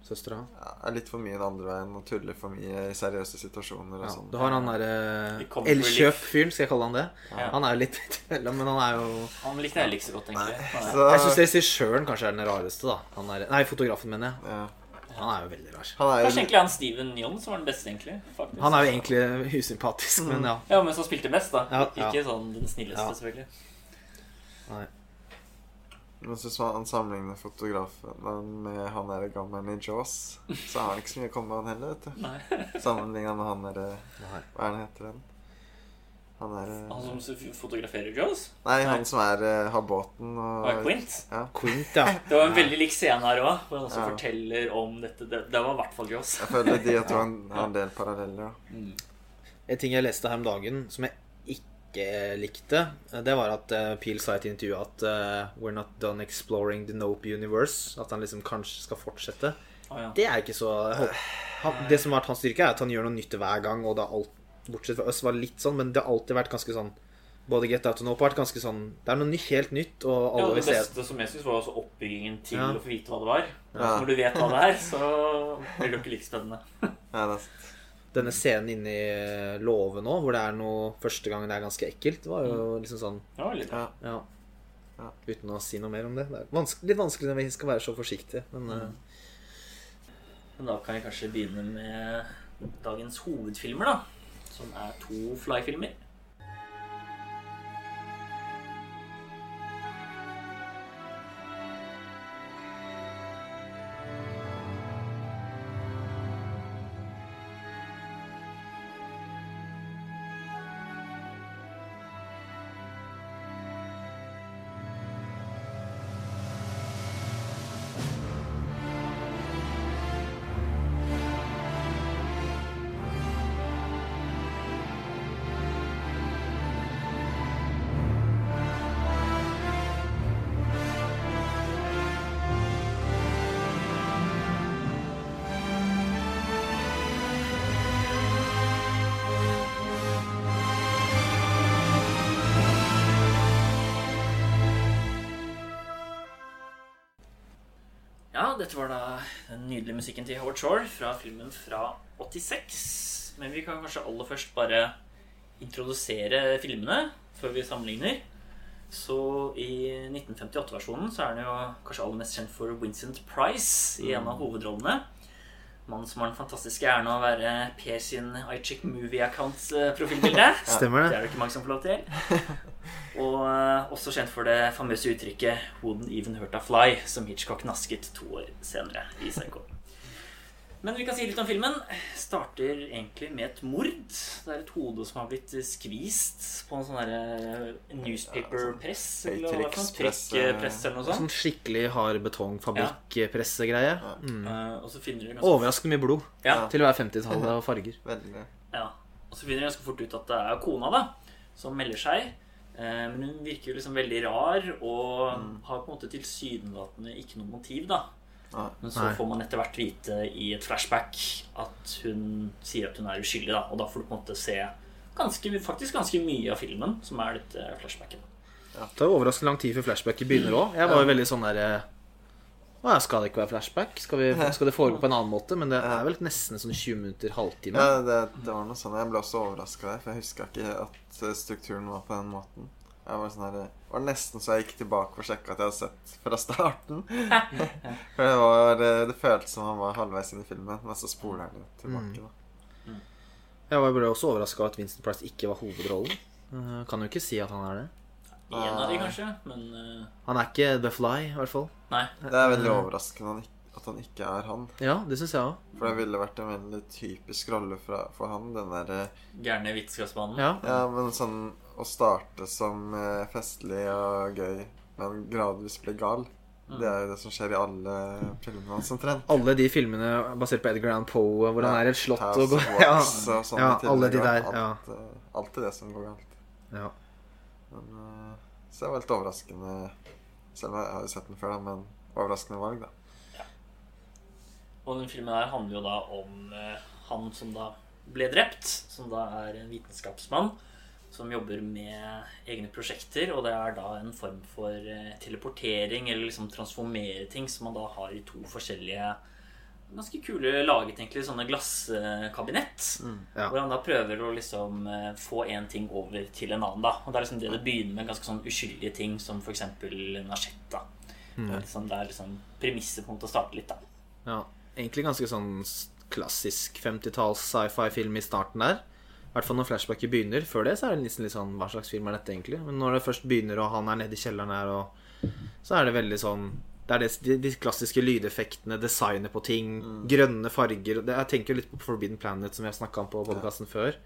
Søstera. ja, er litt for mye den andre veien og tuller for mye i seriøse situasjoner og Ja. sånn. Du har han derre The Elkjøp-fyren, skal jeg kalle han det. Ja. Han er jo litt imellom, men han er jo Han likte jeg ikke så godt, egentlig. Så, Jeg syns regissøren kanskje er den rareste, da. Han er, nei, fotografen, mener jeg. ja. Han er jo veldig rar. Han er Kanskje egentlig han Steven Young som var den beste, egentlig. Faktisk. Han er jo egentlig usympatisk, men ja. Ja, men som spilte best, da. Ja, ja. Ikke sånn den snilleste, Ja. selvfølgelig. Nei. Men så hvis man sammenligner fotografen med han der gammelen i Jaws, så har han ikke så mye å komme med, han heller, vet du. Sammenligna med han derre Hva er han heter den? Han er Han som fotograferer Jaws? Nei, Nei. han som er eh, har båten og er Quint? Ja. Quint, ja. Det var en veldig lik scene her òg, hvor han også Ja. forteller om dette. Det, det var i hvert fall Jaws. Jeg føler de har en- har en del paralleller. Mm. En ting jeg leste her om dagen som jeg ikke likte, det var at uh, Peel sa i et intervju at uh, We're not done exploring the Nope universe. At han liksom kanskje skal fortsette. Oh, ja. Det er ikke så han, Det som har vært hans styrke, er at han gjør noe nytt hver gang. Og det har alt, bortsett fra oss var litt sånn, men det har alltid vært ganske sånn Både Get Out og Nope har vært ganske sånn Det er noe nytt, helt nytt, og Ja, det beste ser. som jeg synes var også oppbyggingen til Ja. å få vite hva det var. Ja. Når du vet hva det er, så blir det jo ikke like spennende. Ja, det er, Denne scenen inne i låve nå, hvor det er noe første gang det er ganske ekkelt, det var jo liksom sånn Ja, litt. ja. Ja. Ja. Uten å si noe mer om det. Det er vanskelig, litt vanskelig når vi skal være så forsiktige, men eh, Men da kan vi kanskje begynne med dagens hovedfilmer, da. Som er to Fly-filmer. Dette var da den nydelige musikken til Howard Shore fra filmen fra 86. Men vi kan kanskje aller først bare introdusere filmene før vi sammenligner. Så i 1958-versjonen så er den jo kanskje aller mest kjent for Vincent Price i en av hovedrollene. Mannen som har den fantastiske æren å være Per sin iCheck Movie Accounts-profilbilde. Stemmer Det det? er det ikke mange som får lov til. Og eh, også kjent for det famøse uttrykket 'Wouldn't even hurt a fly', som Hitchcock nasket to år senere i Psycho. Men vi kan si litt om filmen. Starter egentlig med et mord. Det er et hode som har blitt skvist på en sånn derre newspaper-press. Eller hva for noe? Eller noe Sånn skikkelig hard betongfabrikkpressegreie. Ja. Mm. Eh, Overraskende mye blod Ja, til å være 50-tallet og farger. Veldig. Ja, og så finner de ganske fort ut at det er kona da som melder seg. Eh, Men hun virker jo liksom veldig rar og har på en måte tilsynelatende ikke noe motiv. da. Men så får man etter hvert vite i et flashback at hun sier at hun er uskyldig. da Og da får du på en måte se ganske, faktisk ganske mye av filmen som er dette flashbacket. Det tar overraskende lang tid før flashbacket begynner òg. Jeg var jo veldig sånn derre Å ja, skal det ikke være flashback? Skal, vi, skal det foregå på en annen måte? Men det er vel nesten sånn 20 minutter, halvtime. Ja, det, det var noe sånn. Jeg ble også overraska der, for jeg huska ikke at strukturen var på den måten. Jeg var sånn her, var nesten så jeg gikk tilbake og sjekka at jeg hadde sett fra starten. For det var Det, det føltes som han var halvveis inn i filmen, men så spoler han tilbake, da. Jeg ble også overraska over at Vincent Price ikke var hovedrollen. Eh, Kan jo ikke si at han er det. En av de, kanskje, men eh, Han er ikke The Fly, i hvert fall. Nei. Det er veldig overraskende at han ikke er han. Ja, det synes jeg også. For det ville vært en veldig typisk rolle for han. Den derre Gærne vitenskapsmannen. Ja. Ja, men sånn å starte som eh, festlig og gøy, men gradvis bli gal. Det er jo det som skjer i alle filmene hans omtrent. Alle de filmene basert på Edgar Allan Poe, hvor han er et slott House og går ja. Og ja, alle de der. Ja. Alt, er Alltid det som går galt. ja. Men, eh, så det var litt overraskende Selv om jeg har jo sett den før, da, men overraskende valg, da. Og den filmen her handler jo da om eh, han som da ble drept, som da er en vitenskapsmann som jobber med egne prosjekter, og det er da en form for eh, teleportering, eller liksom transformere ting, som man da har i to forskjellige ganske kule laget, egentlig, sånne glasskabinett. Ja. Hvor han da prøver å liksom eh, få en ting over til en annen, da. Og det er liksom det det begynner med, ganske sånn uskyldige ting, som f.eks. Nachette, Mm. Det er liksom, det er liksom premisset på en måte å starte litt, da. ja. Egentlig ganske sånn klassisk 50-talls sci-fi-film i starten der. Hvert fall når flashbacket begynner. Før det så er det nesten litt sånn Hva slags film er dette, egentlig? Men når det først begynner, og han er nede i kjelleren her, og så er det veldig sånn det er det, de, de klassiske lydeffektene, designet på ting, grønne farger det, Jeg tenker litt på Forbidden Planet, som vi har snakka om på podkasten før.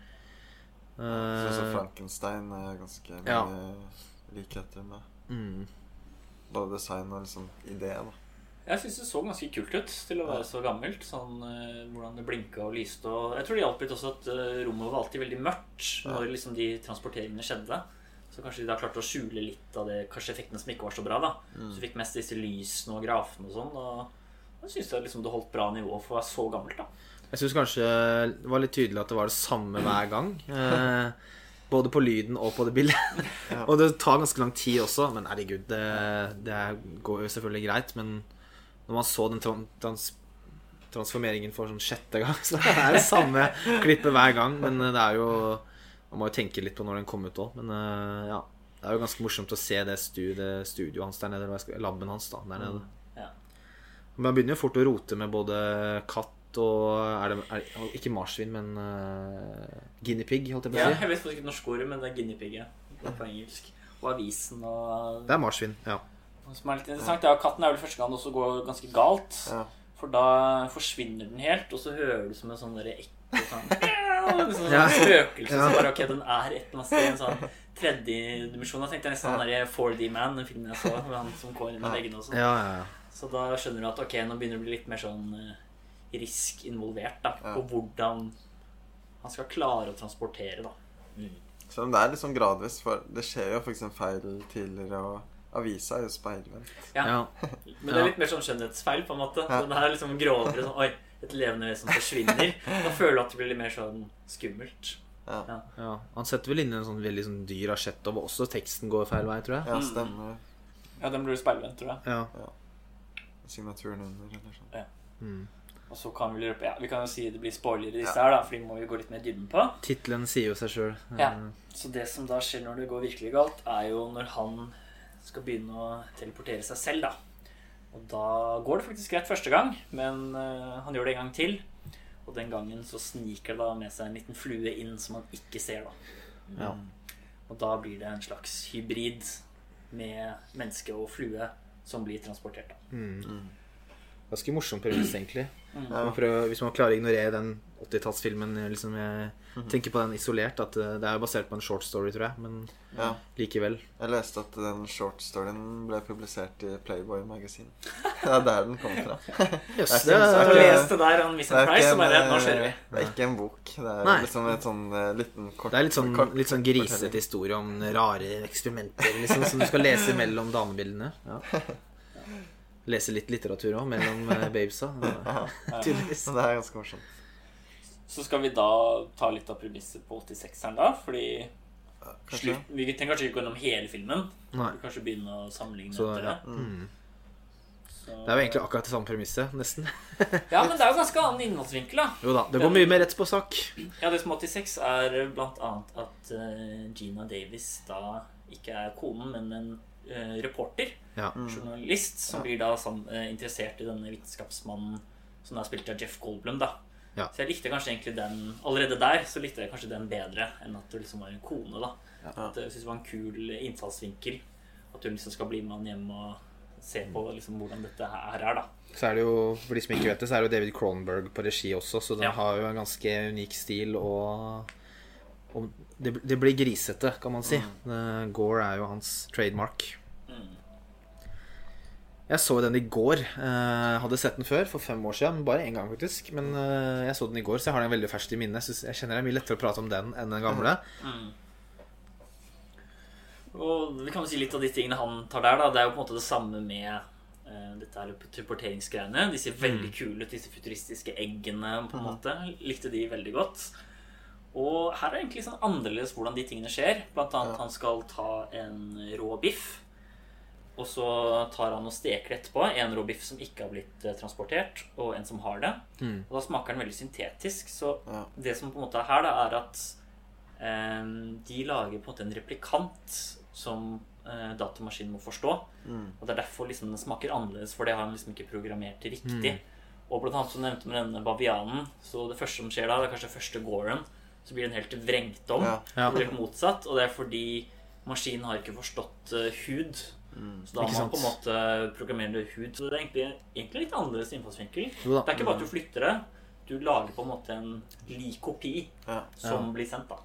Så også Eh, Frankenstein er ganske mye ja. likheter med mm. både design og liksom idé, da. Jeg syns det så ganske kult ut til å være så gammelt. Sånn uh, Hvordan det blinka og lyste. Og jeg tror det hjalp litt også at uh, rommet var alltid veldig mørkt når liksom de transporteringene skjedde. Så kanskje de da klarte å skjule litt av det Kanskje effektene som ikke var så bra. da Så fikk mest disse lysene og grafene og sånn. Og jeg syns liksom det holdt bra nivå for å være så gammelt. da Jeg syns kanskje det var litt tydelig at det var det samme hver gang. Eh, både på lyden og på det bildet. og det tar ganske lang tid også, men herregud, det, det går jo selvfølgelig greit. Men når man så den trans transformeringen for sånn sjette gang, så er det samme klippet hver gang. Men det er jo Man må jo tenke litt på når den kom ut òg. Men eh, ja. Det er jo ganske morsomt å se det, stu, det studioet hans der nede, eller laben hans da, der nede. Ja. Men Man begynner jo fort å rote med både katt og er det, er, Ikke marsvin, men uh, guinea pig, holdt jeg på Ja, å si. jeg vet ikke norsk ordet, men det er guinea pig. ja. På engelsk. Og avisen og Det er marsvin, ja. Som er litt interessant, ja, Katten er vel første gang det også går ganske galt. Ja. For da forsvinner den helt, og så hører du som en sånn ekko sånn Liksom Ja. sånn spøkelse. Ja. Så bare ok, den er et eller annet sted i en sånn tredje dimensjon. Da tenkte jeg nesten han der 4D-man, den filmen jeg så, med han som går inn i veggene og sånn. Ja, ja, ja. Så da skjønner du at ok, nå begynner det å bli litt mer sånn eh, risk involvert, da. Ja. På hvordan han skal klare å transportere, da. Selv om det er litt sånn gradvis, for det skjer jo faktisk en feil tidligere, og avisa er jo speilvendt. Ja. ja. Men det er litt mer sånn skjønnhetsfeil, på en måte. Så den her er liksom grovere sånn Oi, et levende vesen forsvinner. Da føler du at det blir litt mer sånn skummelt. Ja, Ja. ja. Han setter vel inn en sånn veldig sånn dyr asjett, og også teksten går feil vei, tror jeg. ja stemmer. Ja, den blir speilvendt, tror jeg. Ja. Signaturen under, eller sånn. Mm. Og så kan vi løpe Ja, vi kan jo si det blir spoiler i disse her, da, for de må vi gå litt mer dybden på. Tittelen sier jo seg sjøl. Ja. Så det som da skjer når det går virkelig galt, er jo når han skal begynne å teleportere seg selv, da. Og da går det faktisk greit første gang, men eh, han gjør det en gang til. Og den gangen så sniker det da med seg en liten flue inn som han ikke ser, da. Ja. Og da blir det en slags hybrid med menneske og flue som blir transportert, da. Mm. Ganske morsom premiss, egentlig. Mm. Man prøver, hvis man klarer å ignorere den 80-tallsfilmen liksom, Jeg Mhm. tenker på den isolert, at eh, det er basert på en short story, tror jeg. Men Ja. likevel. Jeg leste at den short storyen ble publisert i Playboy Magasin. Det er der den kommer fra. Jeg det er, det at jeg leste der om er Price, ikke så bare en, Nå eh, kjører vi. Det er ikke en bok. Det er Nei. liksom en sånn eh, liten kort Det er litt sånn, kort litt sånn fortelling. grisete historie om rare eksperimenter liksom, som du skal lese mellom damebildene. Ja. Lese litt litteratur òg, mellom eh, babesa. Tydeligvis. Så det er ganske morsomt. Så skal vi da ta litt av premisset på 86-eren, da, fordi Kanskje. slutt, Vi trenger kanskje ikke gå gjennom hele filmen. Nei. Vi kanskje begynne å sammenligne Så, etter ja. det. Mm. Så- Det er jo egentlig akkurat det samme premisset, nesten. Ja, men det er jo ganske annen innholdsvinkel, da. Jo da, det går mye mer rett på sak. Ja, det som er 86 er blant annet at eh, Gina Davis da ikke er konen, men en uh, reporter. Ja. Journalist som blir da eh, interessert i denne vitenskapsmannen som da er spilt av Jeff Goldblum. da Ja. Så jeg likte kanskje egentlig den Allerede der så likte jeg kanskje den bedre enn at det liksom var en kone. da At Jeg synes det var en kul innfallsvinkel. At hun liksom skal bli med han hjem og se på liksom hvordan dette her er. da Så er det jo, for de som ikke vet det, så er det jo David Cronenberg på regi også, så den Ja. har jo en ganske unik stil og, og det, det blir grisete, kan man si. Mm. Gore er jo hans trademark. Mm. Jeg så den i går. Jeg hadde sett den før, for fem år siden. Bare én gang, faktisk. Men eh, jeg så den i går, så jeg har den veldig ferskt i minnet. Jeg Jeg kjenner det er mye lettere å prate om den enn den gamle. Mm. Og vi kan jo si litt av de tingene han tar der. da Det er jo på en måte det samme med eh, dette her teleporteringsgreiene. De ser veldig kule ut, disse futuristiske eggene. på en måte Likte de veldig godt. Og her er egentlig sånn annerledes hvordan de tingene skjer. Blant annet han skal ta en rå biff. Og så tar han og steker etterpå. En rå biff som ikke har blitt eh, transportert, og en som har det. Mm. Og da smaker den veldig syntetisk. Så Ja. det som på en måte er her, da, er at eh, de lager på en måte en replikant som eh, datamaskinen må forstå. Mm. Og det er derfor liksom den smaker annerledes, for det har han liksom ikke programmert riktig. Og blant annet som du nevnte med denne bavianen, så det første som skjer da, det er kanskje første Goren, så blir den helt vrengt om. Ja. Ja. Og blir motsatt. Og det er fordi maskinen har ikke forstått uh, hud. Så da har man på en måte programmerende hud. Så det er egentlig, egentlig litt annerledes innfallsvinkel. Det er ikke bare at du flytter det, du lager på en måte en lik kopi Ja. som Ja. blir sendt, da.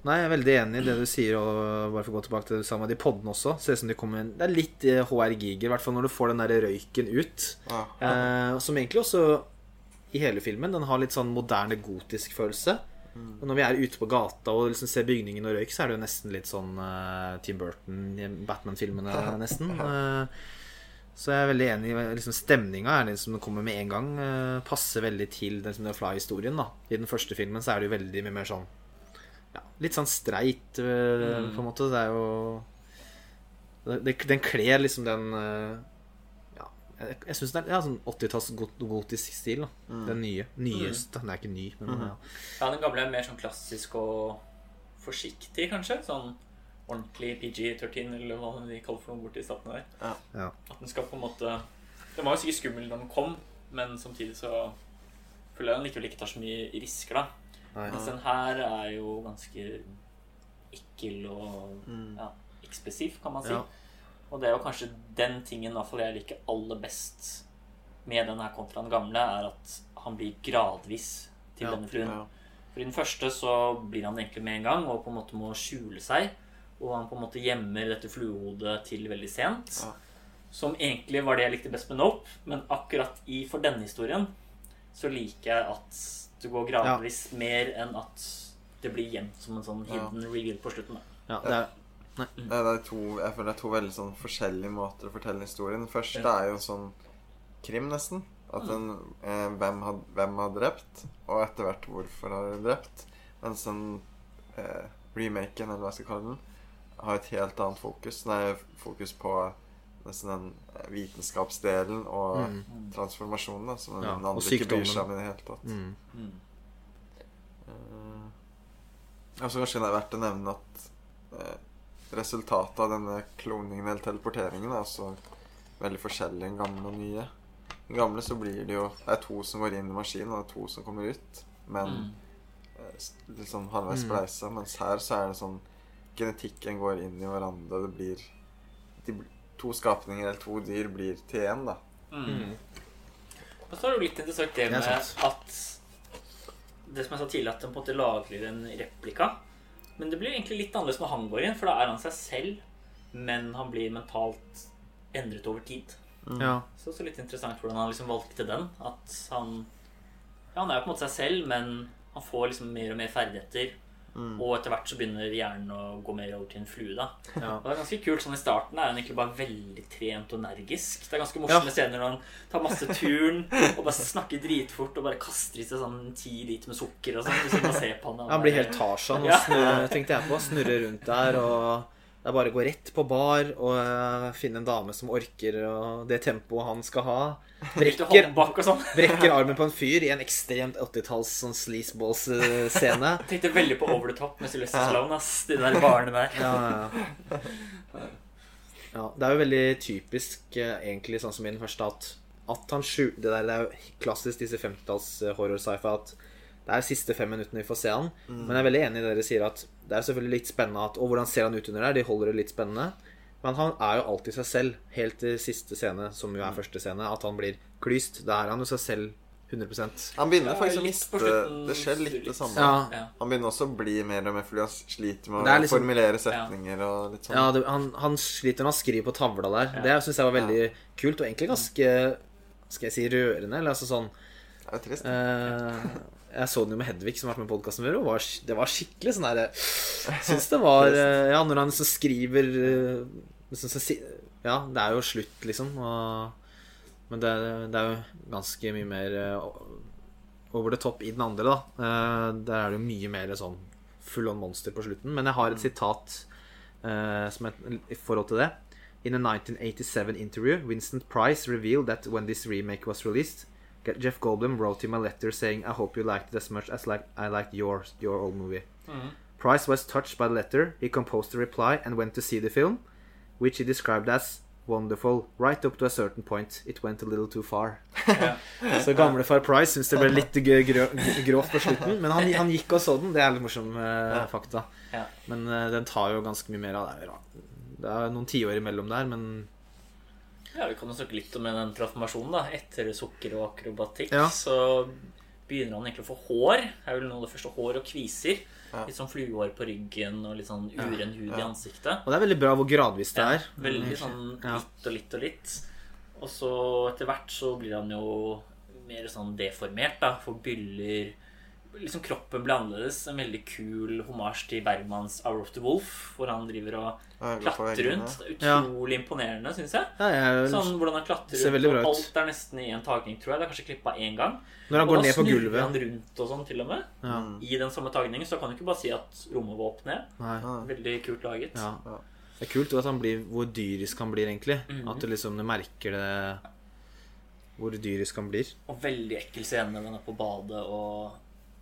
Nei, jeg er veldig enig i det du sier, og bare for å gå tilbake til det du sa med de poddene også. Ser ut som de kommer Det er litt eh, HR Giger, i hvert fall når du får den der røyken ut. Ja. Eh, som egentlig også i hele filmen Den har litt sånn moderne gotisk følelse. Og når vi er ute på gata og liksom ser bygningen og røyk, så er det jo nesten litt sånn uh, Tim Burton, Batman-filmene, nesten. Uh, så jeg er veldig enig. i liksom Stemninga er den som kommer med en gang. Uh, passer veldig til den, liksom, den Fly-historien. da I den første filmen så er det jo veldig mye mer sånn ja, Litt sånn streit, eh, på en måte. Det er jo det, det, Den kler liksom den eh, jeg, jeg syns det er ja, sånn 80-talls gotisk stil. da Den nye. Nyeste. Den er ikke ny, men ja. Ja, den gamle er mer sånn klassisk og forsiktig, kanskje. Sånn ordentlig PG-13, eller hva de kaller for noe borti statene der. ja. At den skal på en måte Den var jo sikkert skummel da den kom, men samtidig så føler jeg den likevel ikke tar så mye risker, da. Nei. Mens den her er jo ganske ekkel og ja, ekspressiv, kan man si. Ja. Og det er jo kanskje den tingen fall jeg liker aller best med den her kontra den gamle, er at han blir gradvis til Ja, denne fruen. ja. For i den første så blir han egentlig med en gang og på en måte må skjule seg. Og han på en måte gjemmer dette fluehodet til veldig sent. Ja. Som egentlig var det jeg likte best med Nope. Men akkurat i for denne historien så liker jeg at det går gradvis mer enn at det blir gjemt som en sånn Ja. hidden reveal på slutten. Da. ja det er, Nei, det er to, jeg føler det er to veldig sånn forskjellige måter å fortelle historien. Den første Ja. er jo sånn krim, nesten. At den, eh, hvem, har, hvem har drept, og etter hvert hvorfor har de drept. Mens den eh, remaken, eller hva jeg skal kalle den, har et helt annet fokus. Den er fokus på nesten den eh, vitenskapsdelen og transformasjonen, da, som den Ja, andre ikke bryr seg om i det hele tatt. mm. Eh, Og så kanskje det er verdt å nevne at eh, resultatet av denne kloningen eller teleporteringen er også veldig forskjellig enn gamle og nye. I gamle så blir det jo Det er to som går inn i maskinen, og det er to som kommer ut. Men Mm. eh, litt sånn halvveis spleisa. Mens her så er det sånn Genetikken går inn i hverandre. Det blir de, To skapninger eller to dyr blir til én, da. Mm. Og så er det jo litt interessant det med det at Det som jeg sa tidligere, at de på en måte lager en replika. Men det blir egentlig litt annerledes når han går inn, for da er han seg selv, men han blir mentalt endret over tid. ja. Så også litt interessant hvordan han liksom valgte den. At han Ja, han er jo på en måte seg selv, men han får liksom mer og mer ferdigheter. Og etter hvert så begynner hjernen å gå mer over til en flue. da Ja. Og det er ganske kult sånn I starten er han egentlig bare veldig trent og energisk. Det er ganske morsomme scener når han tar masse turn og bare snakker dritfort og bare kaster i seg sånn ti liter med sukker og sånn. Hvis man ser på han, Han blir helt Tarzan, Ja. tenkte jeg på. Snurrer rundt der og det er bare å gå rett på bar og uh, finne en dame som orker og det tempoet han skal ha. Brekker, sånn. brekker armen på en fyr i en ekstremt 80-talls sånn sleazeballs-scene. Tenkte veldig på Over the Top med Sylvester Stallone. ass De der barene der. Ja, ja, ja. ja, det er jo veldig typisk, eh, egentlig, sånn som i den første, at, at han skjuler det, der, det er jo klassisk disse 50-talls eh, horror-sci-fi at det er de siste fem minuttene vi får se han. Men jeg er veldig enig i det dere sier at det er selvfølgelig litt spennende at Og hvordan ser han ut under der? De holder det litt spennende. Men han er jo alltid seg selv, helt til siste scene, som jo er første scene, at han blir klyst. Da er han jo seg selv 100% Han begynner faktisk å miste. Det skjer litt det samme. Ja. Ja. Han begynner også å bli mer og mer fordi han sliter med å liksom- formulere setninger og litt sånn. Ja, det, han, han sliter med å skrive på tavla der. Det syns jeg var veldig kult, og egentlig ganske Skal jeg si rørende, eller altså sånn Det er jo trist. eh, Jeg så den jo med Hedvig, som har vært med i podkasten før, og var, det var skikkelig sånn derre Syns det var eh, Ja, når han liksom skriver eh, liksom, Ja, det er jo slutt, liksom, og Men det, det er jo ganske mye mer eh, over the top i den andre, da. Eh, der er det jo mye mer sånn full on monster på slutten. Men jeg har et sitat uh, som er i forhold til det. In a 1987 interview, Vincent Price revealed that when this remake was released, Jeff Goldblum wrote him a letter saying, "I hope you liked it as much as like I liked your your old movie." Price was touched by the letter. He composed a reply and went to see the film, which he described as wonderful. Right up to a certain point, it went a little too far. Ja. Så gamle far Price syns det ble litt grovt på slutten. Men han, han gikk og så den. Det er litt morsom uh, fakta. Ja. Men uh, den tar jo ganske mye mer av det. Det er noen tiår imellom der, men Ja, Vi kan jo snakke litt om den transformasjonen. da Etter sukker og akrobatikk Ja. så begynner han egentlig å få hår. Det er vel noe av det første hår og kviser. Ja. Litt sånn fluehår på ryggen og litt sånn uren hud i Ja. ansiktet. Og det er veldig bra hvor gradvis det er. Veldig sånn litt og litt og litt. Og så etter hvert så blir han jo mer sånn deformert, da. Får byller. Liksom kroppen blir annerledes. En veldig kul homasj til Bergmans Hour of the Wolf, hvor han driver og klatrer rundt. Utrolig ja. Imponerende, syns jeg. Ja, jeg, Sånn hvordan han klatrer rundt. Og ut. alt er nesten i en tagning, tror jeg. Det er kanskje klippa én gang. når han og går ned på snurrer gulvet han rundt og sånn, til og med. ja. I den samme tagningen. Så kan du ikke bare si at rommet var opp ned. Nei. Ja. Veldig kult laget. Ja. Ja. Det er kult at han blir hvor dyrisk han blir, egentlig. Mhm. At du liksom du merker det Hvor dyrisk han blir. Og veldig ekkel scene når han er på badet og,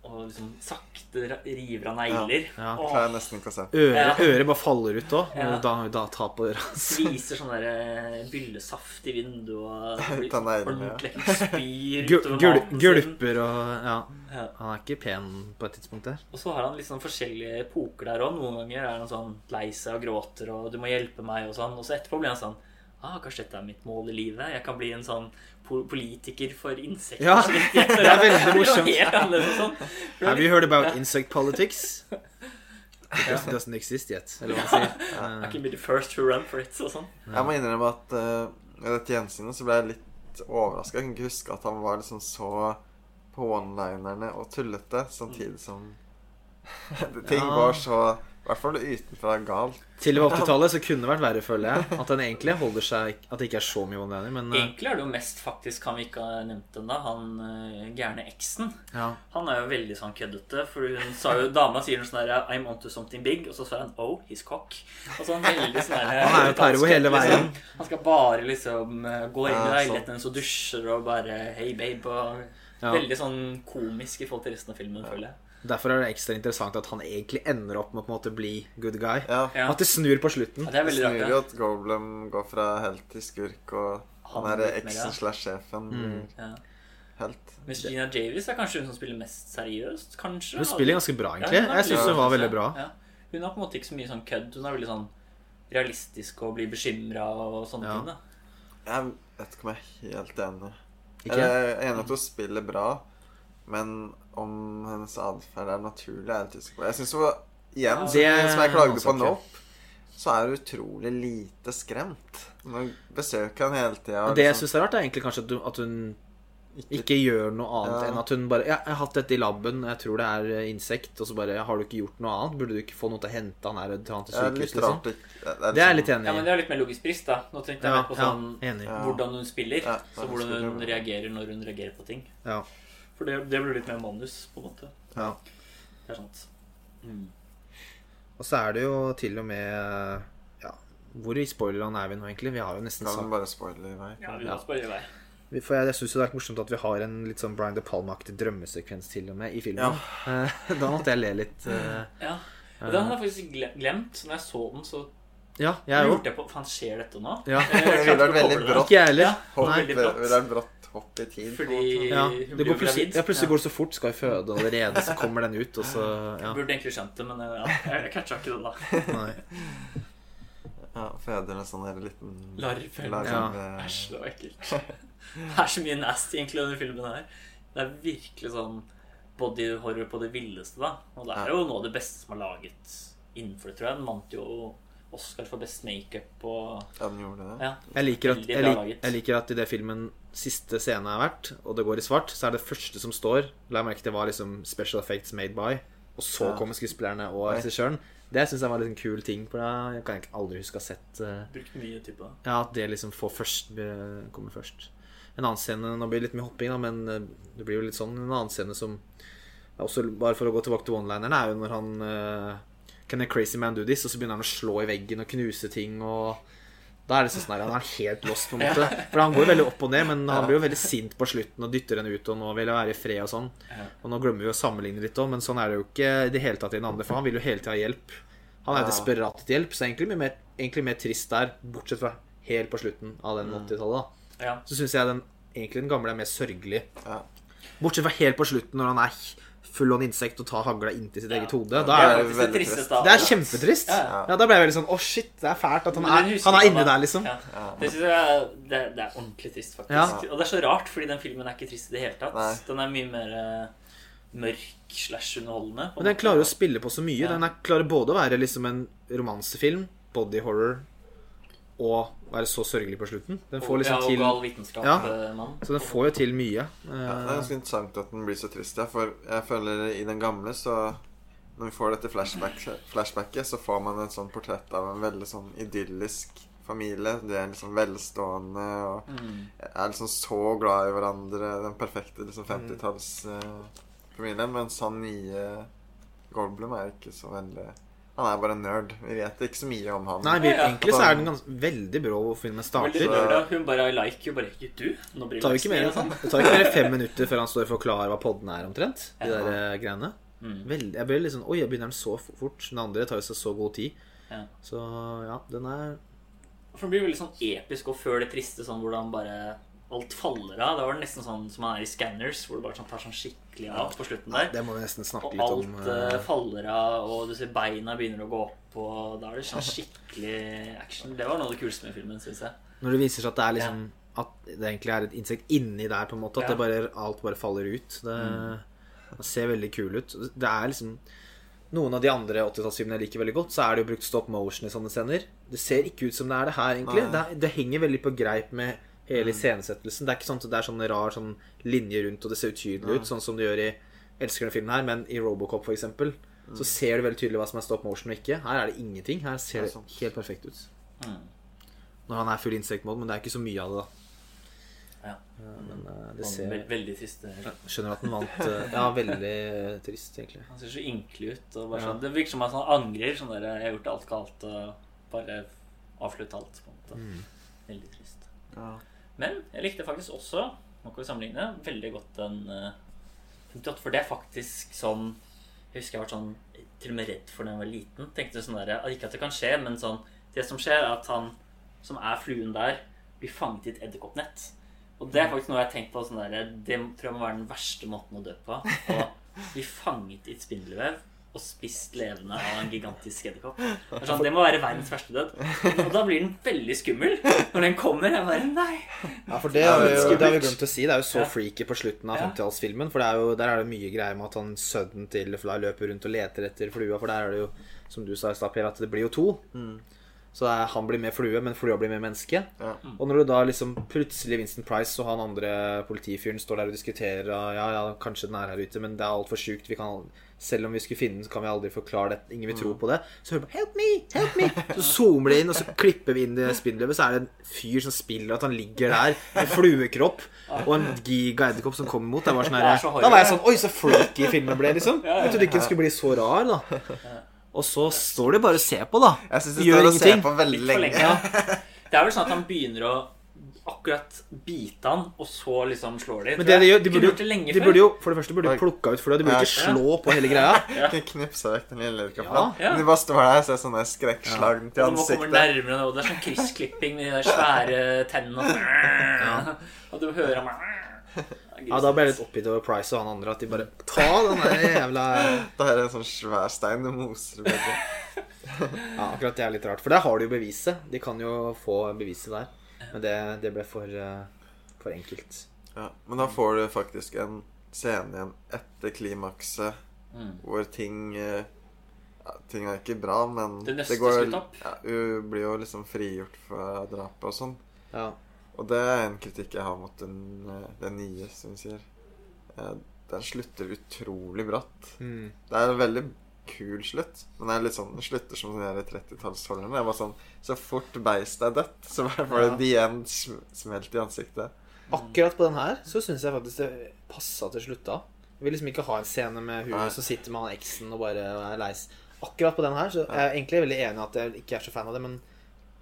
og liksom sakte river av negler. Ja. ja Klarer jeg nesten ikke å se. Øret, bare faller ut òg. Ja. Da, da tar på øret hans. viser sånn der eh, byllesaft i vinduet. Og blir Ta neglene, ordentlig spyr utover gulper og Ja. Ja. Han er ikke pen på et tidspunkt der. Og så har han litt sånn forskjellige epoker der òg. Noen ganger er han sånn lei seg og gråter og 'du må hjelpe meg' og sånn. Og så etterpå blir han sånn Ah, kanskje dette er mitt mål i livet. Jeg kan bli en sånn politiker for insekter. Ja, det er veldig morsomt. Helt annerledes sånn. Have you heard about insect politics? It doesn't exist yet, eller hva man sier. I can be the first to run for it og sånn. Jeg må innrømme at uh, dette gjensynet så ble jeg litt overraska. Jeg kan ikke huske at han var liksom så på one-linerne og tullete, samtidig som ting Ja. var så I hvert fall utenfra galt. Til og med 80-tallet så kunne det vært verre, føler jeg. At den egentlig holder seg At det ikke er så mye one-liner, men eh, Egentlig er det jo mest faktisk han vi ikke har nevnt ennå, han uh, gærne eksen. ja. Han er jo veldig sånn køddete, for hun sa jo, dama sier noe sånn der I'm onto something big, og så sa han oh, he's cock. Og sånn veldig sånn der Han er jo pervo hele veien. Liksom. Han skal bare liksom eh, gå inn i leiligheten hennes og dusjer og bare Hey, babe. Og Ja. Veldig sånn komisk i forhold til resten av filmen, føler jeg. Derfor er det ekstra interessant at han egentlig ender opp med å på en måte bli good guy. Ja. Ja. At det snur på slutten. Ja, det er Det veldig snur jo at Goblem går fra helt til skurk, og Han han er eksen slash sjefen mm. Ja. helt. Mens Gina Davis er kanskje hun som spiller mest seriøst, kanskje. Hun spiller ganske bra, egentlig. Ja, Jeg syns hun var veldig bra. Ja. Hun har på en måte ikke så mye sånn kødd. Hun er veldig sånn realistisk og blir bekymra og sånne Ja. ting. da Jeg vet ikke om jeg er helt enig. Ikke? Jeg er enig at hun spiller bra, men om hennes atferd er naturlig, er jeg litt usikker på. Jeg syns hun igjen, som, Det som jeg klagde på. Nope, så er hun utrolig lite skremt. Nå besøker han hele tida. Og det jeg syns er rart, er egentlig kanskje at, du, at hun Ikke gjør noe annet Ja. enn at hun bare ja, 'Jeg har hatt dette i laben, jeg tror det er eh, insekt.' Og så bare 'Har du ikke gjort noe annet? Burde du ikke få noe til å hente han her til han til Ja, sykehus?' liksom? rart. ikke- Det er jeg liksom- litt enig i. Ja, men det er litt mer logisk brist, da. Nå tenkte jeg Ja, mer på sånn. Ja. hvordan hun spiller. Ja, så hvordan hun reagerer når hun reagerer på ting. Ja. For det, det blir litt mer manus, på en måte. Ja. Det er sant. Mm. Og så er det jo til og med Ja, hvor i spoilerne er vi nå, egentlig? Vi har jo nesten Kan sagt bare spoile i vei. Ja, vi Ja. spørre i vei. For jeg, jeg syns det er morsomt at vi har en litt sånn Brian De Palma-aktig drømmesekvens til og med i filmen. Ja. da måtte jeg le litt. Uh, Ja. Den hadde jeg faktisk glemt. Når jeg så den, så Ja, jeg òg. lurte jeg på Faen, skjer dette nå? Ja. Jeg Det ville vært veldig brått. Ikke jeg heller. Ja. Hopp, brått. er hopp i tid. Fordi. Ja, hun blir gravid. ja, plutselig går det så fort. Skal jeg føde allerede, så kommer den ut, og så Ja. Burde egentlig skjønt det, men eh, ja, jeg, catcha ikke det da. Nei. Ja, fedrene sånn der liten Larve. larv, Ja. eh, Æsj, det var ekkelt. Det er så mye nasty egentlig under filmen her. Det er virkelig sånn body horror på det villeste, da. Og det er jo noe av det beste som er laget innenfor det, tror jeg. Den vant jo Oscar for best makeup og Ja, den gjorde det. Ja. Jeg liker, at, jeg, lik, jeg liker at i det filmen siste scene har vært, og det går i svart, så er det første som står La merke til hva liksom special effects made by, og så Ja. kommer skuespillerne og regissøren. Det syns jeg var en kul ting, for det kan egentlig ikke aldri huske å ha sett. uh, Brukt mye tid på det. Ja, at det liksom får først kommer først. En annen scene Nå blir det litt mye hopping, da, men eh, det blir jo litt sånn. En annen scene som også Bare for å gå tilbake til one-lineren, er jo når han uh, Can a crazy man do this? Og så begynner han å slå i veggen og knuse ting og Da er det sånn at han er helt lost, på en måte. For han går veldig opp og ned, men han blir jo veldig sint på slutten og dytter henne ut, og nå vil jeg være i fred og sånn. Og nå glemmer vi å sammenligne litt òg, men sånn er det jo ikke i det hele tatt i den andre, for han vil jo hele tida ha hjelp. Han er desperat etter hjelp, så egentlig mye mer, egentlig mer trist der, bortsett fra helt på slutten av den 80-tallet. da. Så syns jeg den, egentlig den gamle er mer sørgelig. Bortsett fra helt på slutten, når han er full on insekt og ta hagla inntil sitt Ja. eget hode. Da er er, det veldig tristeste trist. det er kjempetrist. Ja, ja. Ja, Da ble jeg veldig sånn Å, shit, det er fælt at han er, han er inni der, liksom. Det jeg det, det er ordentlig trist, faktisk. Ja. Og det er så rart, fordi den filmen er ikke trist i det hele tatt. Nei. Den er mye mer uh, mørk slash underholdende. Men den klarer å spille på så mye. Ja. Den er, klarer både å være liksom en romansefilm, body horror, og være så sørgelig på slutten. Den får liksom til Ja. eh, mann. Så den får jo til mye. Ja, det er Eh, ganske interessant at den blir så trist, ja. For jeg føler i den gamle, så Når vi får dette flashback, flashbacket, så får man et sånn portrett av en veldig sånn idyllisk familie. De er liksom velstående og Mm. er liksom så glad i hverandre. Den perfekte liksom 50-tallsfamilien. Mens han nye Goldblum er ikke så veldig Han er bare en nerd. Vi vet ikke så mye om han. Nei, vi, Ja, ja. egentlig så er den gans veldig bra hvor filmen Veldig starter. Hun bare I like you. Bare ikke du. Nå blir Det tar ikke mer, sånn. det tar ikke mer enn fem minutter før han står og forklarer hva podden er, omtrent. De Ja. der eh, greiene. Mm. Veldig, jeg blir litt sånn Oi, jeg begynner den så fort. Den andre tar jo seg så god tid. Ja. Så ja, den er For det blir veldig sånn episk, og før det triste, sånn hvordan bare alt faller av. Da var det nesten sånn som man er i Scanners, hvor det bare sånn, tar sånn skikkelig av på slutten der. Det må vi nesten snakke Og litt om. alt eh, eh, faller av, og du ser beina begynner å gå opp, og da er det sånn skikkelig action. Det var noe av det kuleste med filmen, syns jeg. Når det viser seg at det er liksom At det egentlig er et insekt inni der, på en måte. At Ja. det bare, alt bare faller ut. Det, det ser veldig kul ut. Det er liksom Noen av de andre 80-tallsfilmene jeg liker veldig godt, så er det jo brukt stop motion i sånne scener. Det ser ikke ut som det er det her, egentlig. Det, det henger veldig på greip med hele iscenesettelsen. Det er ikke sånn at det er sånn rar sånn linje rundt, og det ser utydelig ut, sånn som det gjør i Elsker den filmen her, men i Robocop, for eksempel, så ser du veldig tydelig hva som er stop motion og ikke. Her er det ingenting. Her ser Det det helt perfekt ut. Mm. Når han er full insect-mode, men det er ikke så mye av det, da. Ja. Men eh, det ser ve- veldig trist. Skjønner at den vant eh, Ja, veldig trist, egentlig. Han ser så ynkelig ut. Og bare Ja. sånn, det virker som at han angrer. Sånn der, 'Jeg har gjort alt galt', og bare avslutte alt. på en måte. Mm. Veldig trist. Ja. Men jeg likte faktisk også, nå kan vi sammenligne, veldig godt den eh, 58. For det er faktisk sånn Jeg husker jeg var sånn til og med redd for da jeg var liten. Tenkte sånn der, Ikke at det kan skje, men sånn Det som skjer, er at han som er fluen der, blir fanget i et edderkoppnett. Og det er faktisk noe jeg har tenkt på. Sånn der, det tror jeg må være den verste måten å dø på. Å bli fanget i et spindelvev og spist levende av en gigantisk edderkopp. Er sånn, det må være verdens verste død. Og da blir den veldig skummel. Når den kommer, jeg bare Nei! Ja, for det har vi, er jo- det har vi glemt å si. Det er jo så Ja. freaky på slutten av Ja. 50-tallsfilmen. For det er jo, der er det mye greier med at han sønnen til Fly løper rundt og leter etter flua. For der er det jo, som du sa i stad, Per, at det blir jo to. Så er, han blir med flue, men flua blir med menneske. Ja. Og når du da liksom plutselig Vincent Price og han andre politifyren står der og diskuterer og ja, ja, kanskje den er her ute, men det er altfor sjukt. Vi selv om vi skulle finne den, så kan vi aldri forklare det. Ingen vil tro på det. Så hører du på 'Help me! Help me!' Så zoomer det inn, og så klipper vi inn i spindelvevet, så er det en fyr som spiller at han ligger der med fluekropp og en giga edderkopp som kommer mot. Det var sånn Det er så her, da var jeg sånn Oi, så freaky filmen ble, liksom. Jeg trodde ikke den skulle bli så rar, da. Og så står de bare og ser på, da. Jeg syns de Gjør står og ser på veldig lenge. lenge. Det er vel sånn at han begynner å akkurat bite han, og så liksom slår de. Men det de gjør, de burde, det lenge de burde jo For det første burde de plukka ut flua. De burde Ja. ikke slå på hele greia. ja. knipse vekk den lille edderkoppen. Ja. Ja. De bare står der og ser sånne skrekkslag til ansiktet. Og nærmere og det er sånn kryssklipping med de der svære tennene. Og du hører ham Ja, Da ble jeg litt oppgitt over Price og han andre. At de bare Ta den der jævla Da er det en sånn svær stein du moser med. Ja, akkurat det er litt rart. For der har de jo beviset. De kan jo få beviset der. Men det, det ble for, eh, for enkelt. Ja. Men da får du faktisk en scene igjen etter klimakset Mm. hvor ting eh, ja, Ting er ikke bra, men Det det går. Ja, hun blir jo liksom frigjort fra drapet og sånn. Ja. Og det er en kritikk jeg har mot den, eh, den nye, som vi sier. Eh, Den slutter utrolig bratt. Mm. Det er en veldig kul slutt, men det er litt sånn, den slutter som den der 30-tallsholderen. Det er bare sånn Så fort beistet er dødt, så var får det de sm- smelt i ansiktet. Akkurat på den her så syns jeg faktisk det passa til slutt da. Jeg vil liksom ikke ha en scene med hun som sitter med han eksen og bare er leis. Akkurat på den her så er jeg egentlig veldig enig i at jeg ikke er så fan av det, men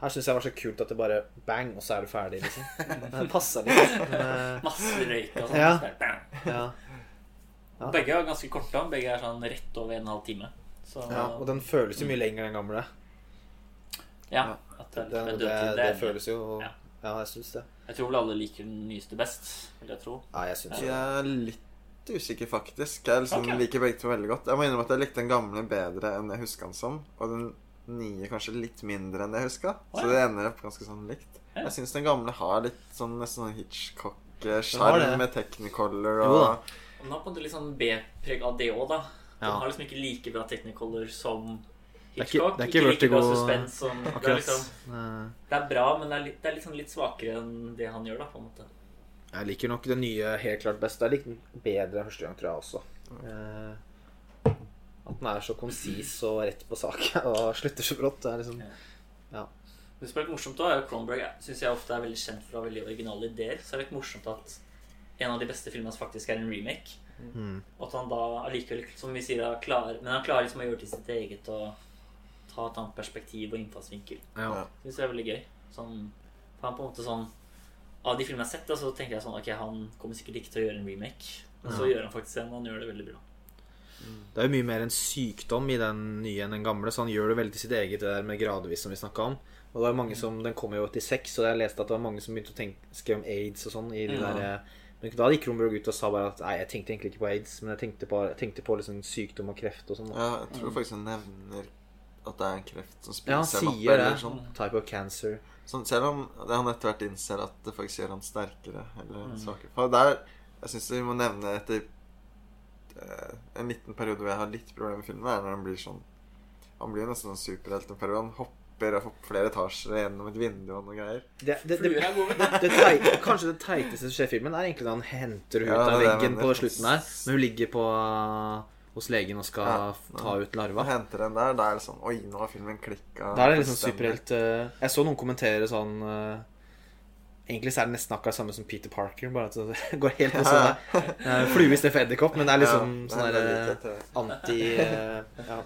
her syns jeg det var så kult at det bare bang, og så er du ferdig, liksom. Det passa litt. Men, eh, Masse røyk og sånn. Ja. Så det ja. Ja. Begge er ganske korte. Begge er sånn rett over en en halv time. Så ja. Og den føles jo mye lenger den gamle. ja, at det, Det, det, det, det, det føles jo Ja. Ja, jeg syns det. Jeg tror vel alle liker den nyeste best, vil jeg tro. Ja, jeg syns Jeg det. er litt usikker, faktisk. Jeg liksom okay. liker begge to veldig godt. Jeg må innrømme at jeg likte den gamle bedre enn jeg husker den som. Og den nye kanskje litt mindre enn jeg huska. Så det ender opp ganske sånn likt. Ja. Jeg syns den gamle har litt sånn nesten sånn Hitchcock-sjarm med Technicolor og Den har på en måte litt sånn B-preg av det òg, da. Den Ja. har liksom ikke like bra technicolor som Det er ikke- Hitchcock. det er ikke like bra suspens som det er, liksom, det er bra, men det er, litt, det er liksom litt svakere enn det han gjør, da, på en måte. Jeg liker nok det nye helt klart best. Jeg likte den bedre første gang, tror jeg også. Eh, At den er så konsis og rett på sak og slutter så brått. Det er liksom Det som er litt morsomt da, er jo Cronenberg syns jeg ofte er veldig kjent for å ha veldig originale ideer. Så er det litt morsomt at en av de beste filmene hans faktisk er en remake. mm. Og at han da allikevel, som vi sier, er klar, men han klarer liksom å gjøre til sitt eget og ta et annet perspektiv og innfallsvinkel. ja. Ja. Det synes jeg er veldig gøy. Sånn, han på en måte sånn Av de filmene jeg har sett, da, så tenker jeg sånn Ok, han kommer sikkert ikke til å gjøre en remake. Men så Ja. gjør han faktisk en, og han gjør det veldig bra. Det er jo mye mer en sykdom i den nye enn den gamle, så han gjør det veldig til sitt eget, det der med gradvis som vi snakka om. Og det var mange som, Den kom jo i 86, og jeg leste at det var mange som begynte å tenke, om aids og sånn. i de Ja. der, Men da gikk Romberg ut og sa bare at nei, jeg tenkte egentlig ikke på aids, men jeg tenkte på, jeg tenkte på liksom sykdom og kreft og sånn. Ja, jeg tror faktisk han nevner at det er en kreft som spiser Ja, han sier opp. Eller sånn. Type of cancer. sånn. Selv om han etter hvert innser at det faktisk gjør han sterkere eller Mm. svakere. For der Jeg syns vi må nevne etter en liten periode hvor jeg har litt problemer med filmen, er når han blir sånn Han blir nesten en superhelt en periode. Han hopper og hopper flere etasjer gjennom et vindu og noe greier. Det, det, det, det tei, kanskje det teiteste som skjer i filmen, er egentlig da han henter henne ut Ja, av veggen på slutten der. Når hun ligger på hos legen og skal Ja, ta ut larva henter den der. Da er det sånn Oi, nå har filmen klikka. Da er det liksom superhelt uh, Jeg så noen kommentere sånn eh, Egentlig så er det nesten akkurat samme som Peter Parker, bare at det går helt på sånn eh, Flue i stedet for edderkopp, men det er liksom Ja, sånn er der eh, anti eh, Ja.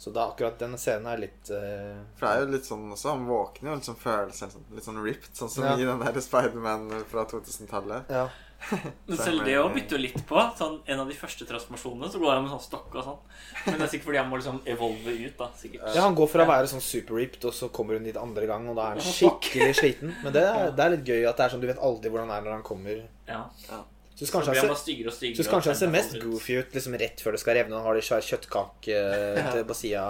Så da akkurat den scenen er litt uh... For det er jo litt sånn også, han våkner jo litt sånn følelse litt sånn ripped, sånn som Ja. i den der Spiderman fra 2000-tallet. Ja. Men selv det òg bytter jo litt på. Sånn, en av de første transformasjonene så går han med sånn stokk og sånn. Men det er sikkert fordi han må liksom evolve ut, da. sikkert. ja, han går fra å være sånn super-ripped, og så kommer hun dit andre gang, og da er han skikkelig sliten. Men det er, det er litt gøy at det er sånn du vet aldri hvordan han er når han kommer. Ja. Syns Så kanskje blir han han ser styggere og styggere. Syns og kanskje han ser mest goofy ut liksom rett før det skal revne. Han har de svære kjøttkake eh, til på sida.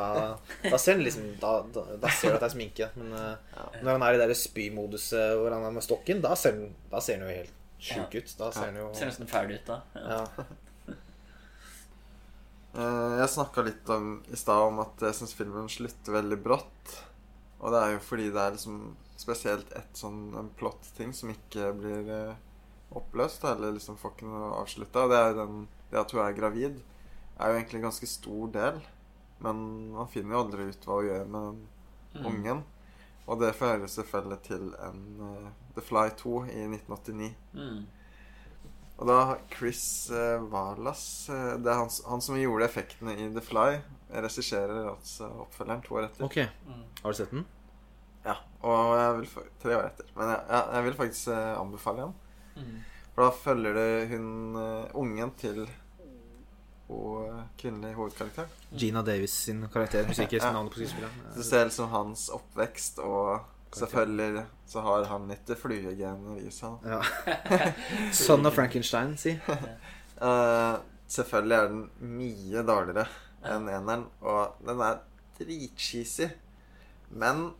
Da ser han liksom Da, da, da ser du at det er sminke. Men eh, når han er i det der spymoduset hvor han er med stokken, da ser han, da ser han jo helt sjuk ut. Da ser han jo Ser nesten ferdig ut, da. Ja. ja. Eh, Jeg snakka litt om, i stad om at jeg syns filmen slutter veldig brått. Og det er jo fordi det er liksom spesielt et sånn en plot-ting som ikke blir eh, oppløst, eller liksom får ikke noe avslutta. Det er jo den Det at hun er gravid, er jo egentlig en ganske stor del. Men man finner jo aldri ut hva hun gjør med den Mm. ungen. Og det fører selvfølgelig til en eh, The Fly 2 i 1989. Mm. Og da Chris uh, Wallace eh, Det er han, han som gjorde effektene i The Fly. Regisserer altså oppfølgeren to år etter. Ok. Mm. Har du sett den? Ja, og jeg vil Tre år etter. Men jeg, jeg, jeg vil faktisk eh, anbefale den. Mm. For da følger du hun eh, ungen til og eh, kvinnelig hovedkarakter. Gina Davis sin karakter. Ikke Ja. på Så du ser liksom hans oppvekst, og selvfølgelig så har han litt fluegener i seg. da. Ja. Son of Frankenstein, si. uh, selvfølgelig er den mye dårligere enn eneren, og den er dritcheesy. Men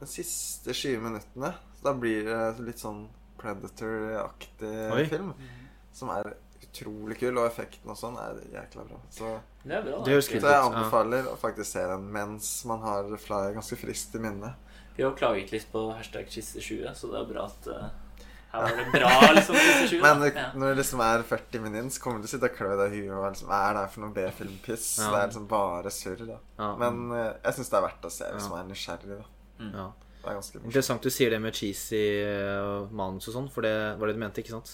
de siste 20 minuttene, så da blir det litt sånn Predator-aktig film. Som er utrolig kul, og effekten og sånn er jækla bra. Så, Det er bra. Det så jeg anbefaler ja. å faktisk se den mens man har Fly ganske friskt i minne. Vi har klaget litt på hashtag kisse 20, så det er bra at eh, her var det bra, liksom. Kiste20. Men ja. når det liksom er 40 min inn, så kommer du til å sitte og klø deg i huet og være liksom, Hva er det for noe B-filmpiss? Ja. Det er liksom bare surr, da. Ja. Men eh, jeg syns det er verdt å se hvis man er nysgjerrig, da. ja. Det er ganske morsomt. Interessant du sier det med cheesy uh, manus og sånn, for det var det du mente, ikke sant?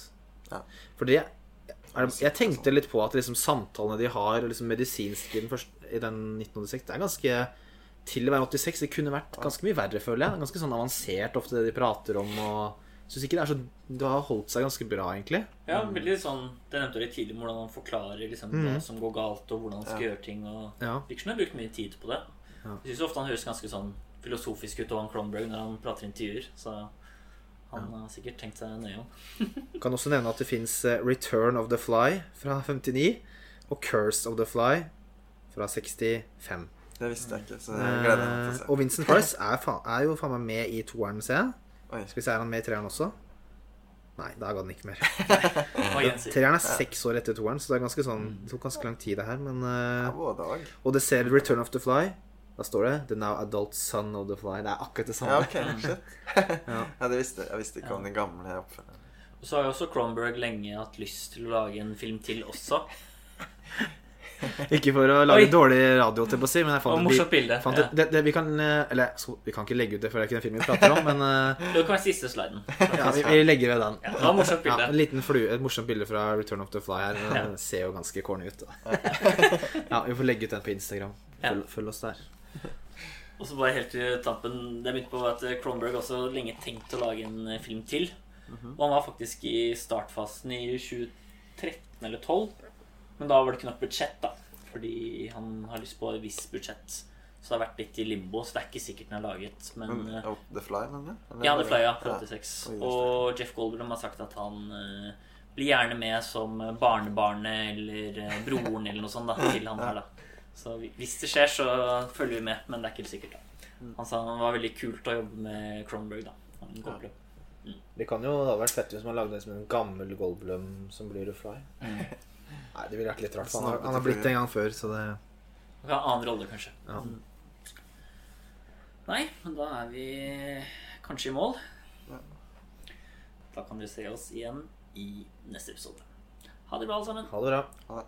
Ja. For det er, Jeg tenkte litt på at liksom samtalene de har, og liksom medisinsk i den, i den 1986, det er ganske Til å være 86, det kunne vært ganske mye verre, føler jeg. Ganske sånn avansert ofte det de prater om, og syns ikke det er så Det har holdt seg ganske bra, egentlig. Ja, veldig sånn Det nevnte du litt tidligere hvordan han forklarer liksom, hva som går galt, og hvordan han skal Ja. gjøre ting. Og Ja. Fiction han har brukt mye tid på det. Ja. Jeg syns ofte han høres ganske sånn filosofisk ut, Owen Cronberg, når han prater intervjuer. Så han har sikkert tenkt seg nøye om. Kan også nevne at det fins Return of the Fly fra 59 og Curse of the Fly fra 65. Det visste jeg ikke, så jeg gleder meg til å Eh, se. og Vincent Price er, fa er jo faen meg med i toeren, ser jeg. Oi. Skal vi se, er han med i treeren også? Nei, da ga den ikke mer. Treeren er seks år etter toeren, så det er ganske sånn Det tok ganske lang tid, det her. Men Ja, eh, både og. Det ser Return of the Fly. Da står det The Now Adult Son of the Fly. Det er akkurat det samme. Ja, ok, shit. Ja. ja, det visste jeg. Jeg visste ikke om den gamle oppfølgeren. Og så har jo også Cronberg lenge hatt lyst til å lage en film til også. Ikke for å lage Oi. dårlig radio, til å si, men jeg fant Og et morsomt bilde. Fant Ja. et, det, det, vi kan eh, Eller så, vi kan ikke legge ut det, for det er ikke den filmen vi prater om, men uh, Det kan være siste sliden. ja, vi, vi legger ved den. Ja, det var morsomt bilde. Ja, en liten flue, et morsomt bilde fra Return of the Fly her. Den Ja. ser jo ganske corny ut. Da. Ja, Vi får legge ut den på Instagram. Ja. Følg, følg oss der. Og så bare helt til tampen Det begynte på at Cronberg også lenge tenkte å lage en eh, film til. Og han var faktisk i startfasen i 2013 eller 2012. Men da var det ikke nok budsjett, da. Fordi han har lyst på et visst budsjett. Så det har vært litt i limbo, så det er ikke sikkert den er laget. Men Men, oh, The Fly, mener du? Ja, The Fly, ja. 56. Ja. 86. Og Jeff Goldblum har sagt at han uh, blir gjerne med som barnebarnet eller eh, broren eller noe sånt da, til han her, da. Så hvis det skjer, så følger vi med, men det er ikke helt sikkert. da. Han sa det var veldig kult å jobbe med Cronberg, da. Han Goldblum. Det kan jo ha vært fett hvis man lagde en gammel Goldblum som blir The Fly. Nei, det ville vært litt rart. Han, har, han har blitt det en gang før, så det Han kan ha annen rolle, kanskje. Ja. Nei, men da er vi kanskje i mål. Da kan dere se oss igjen i neste episode. Ha det bra, alle sammen. Ha det bra. Ha det.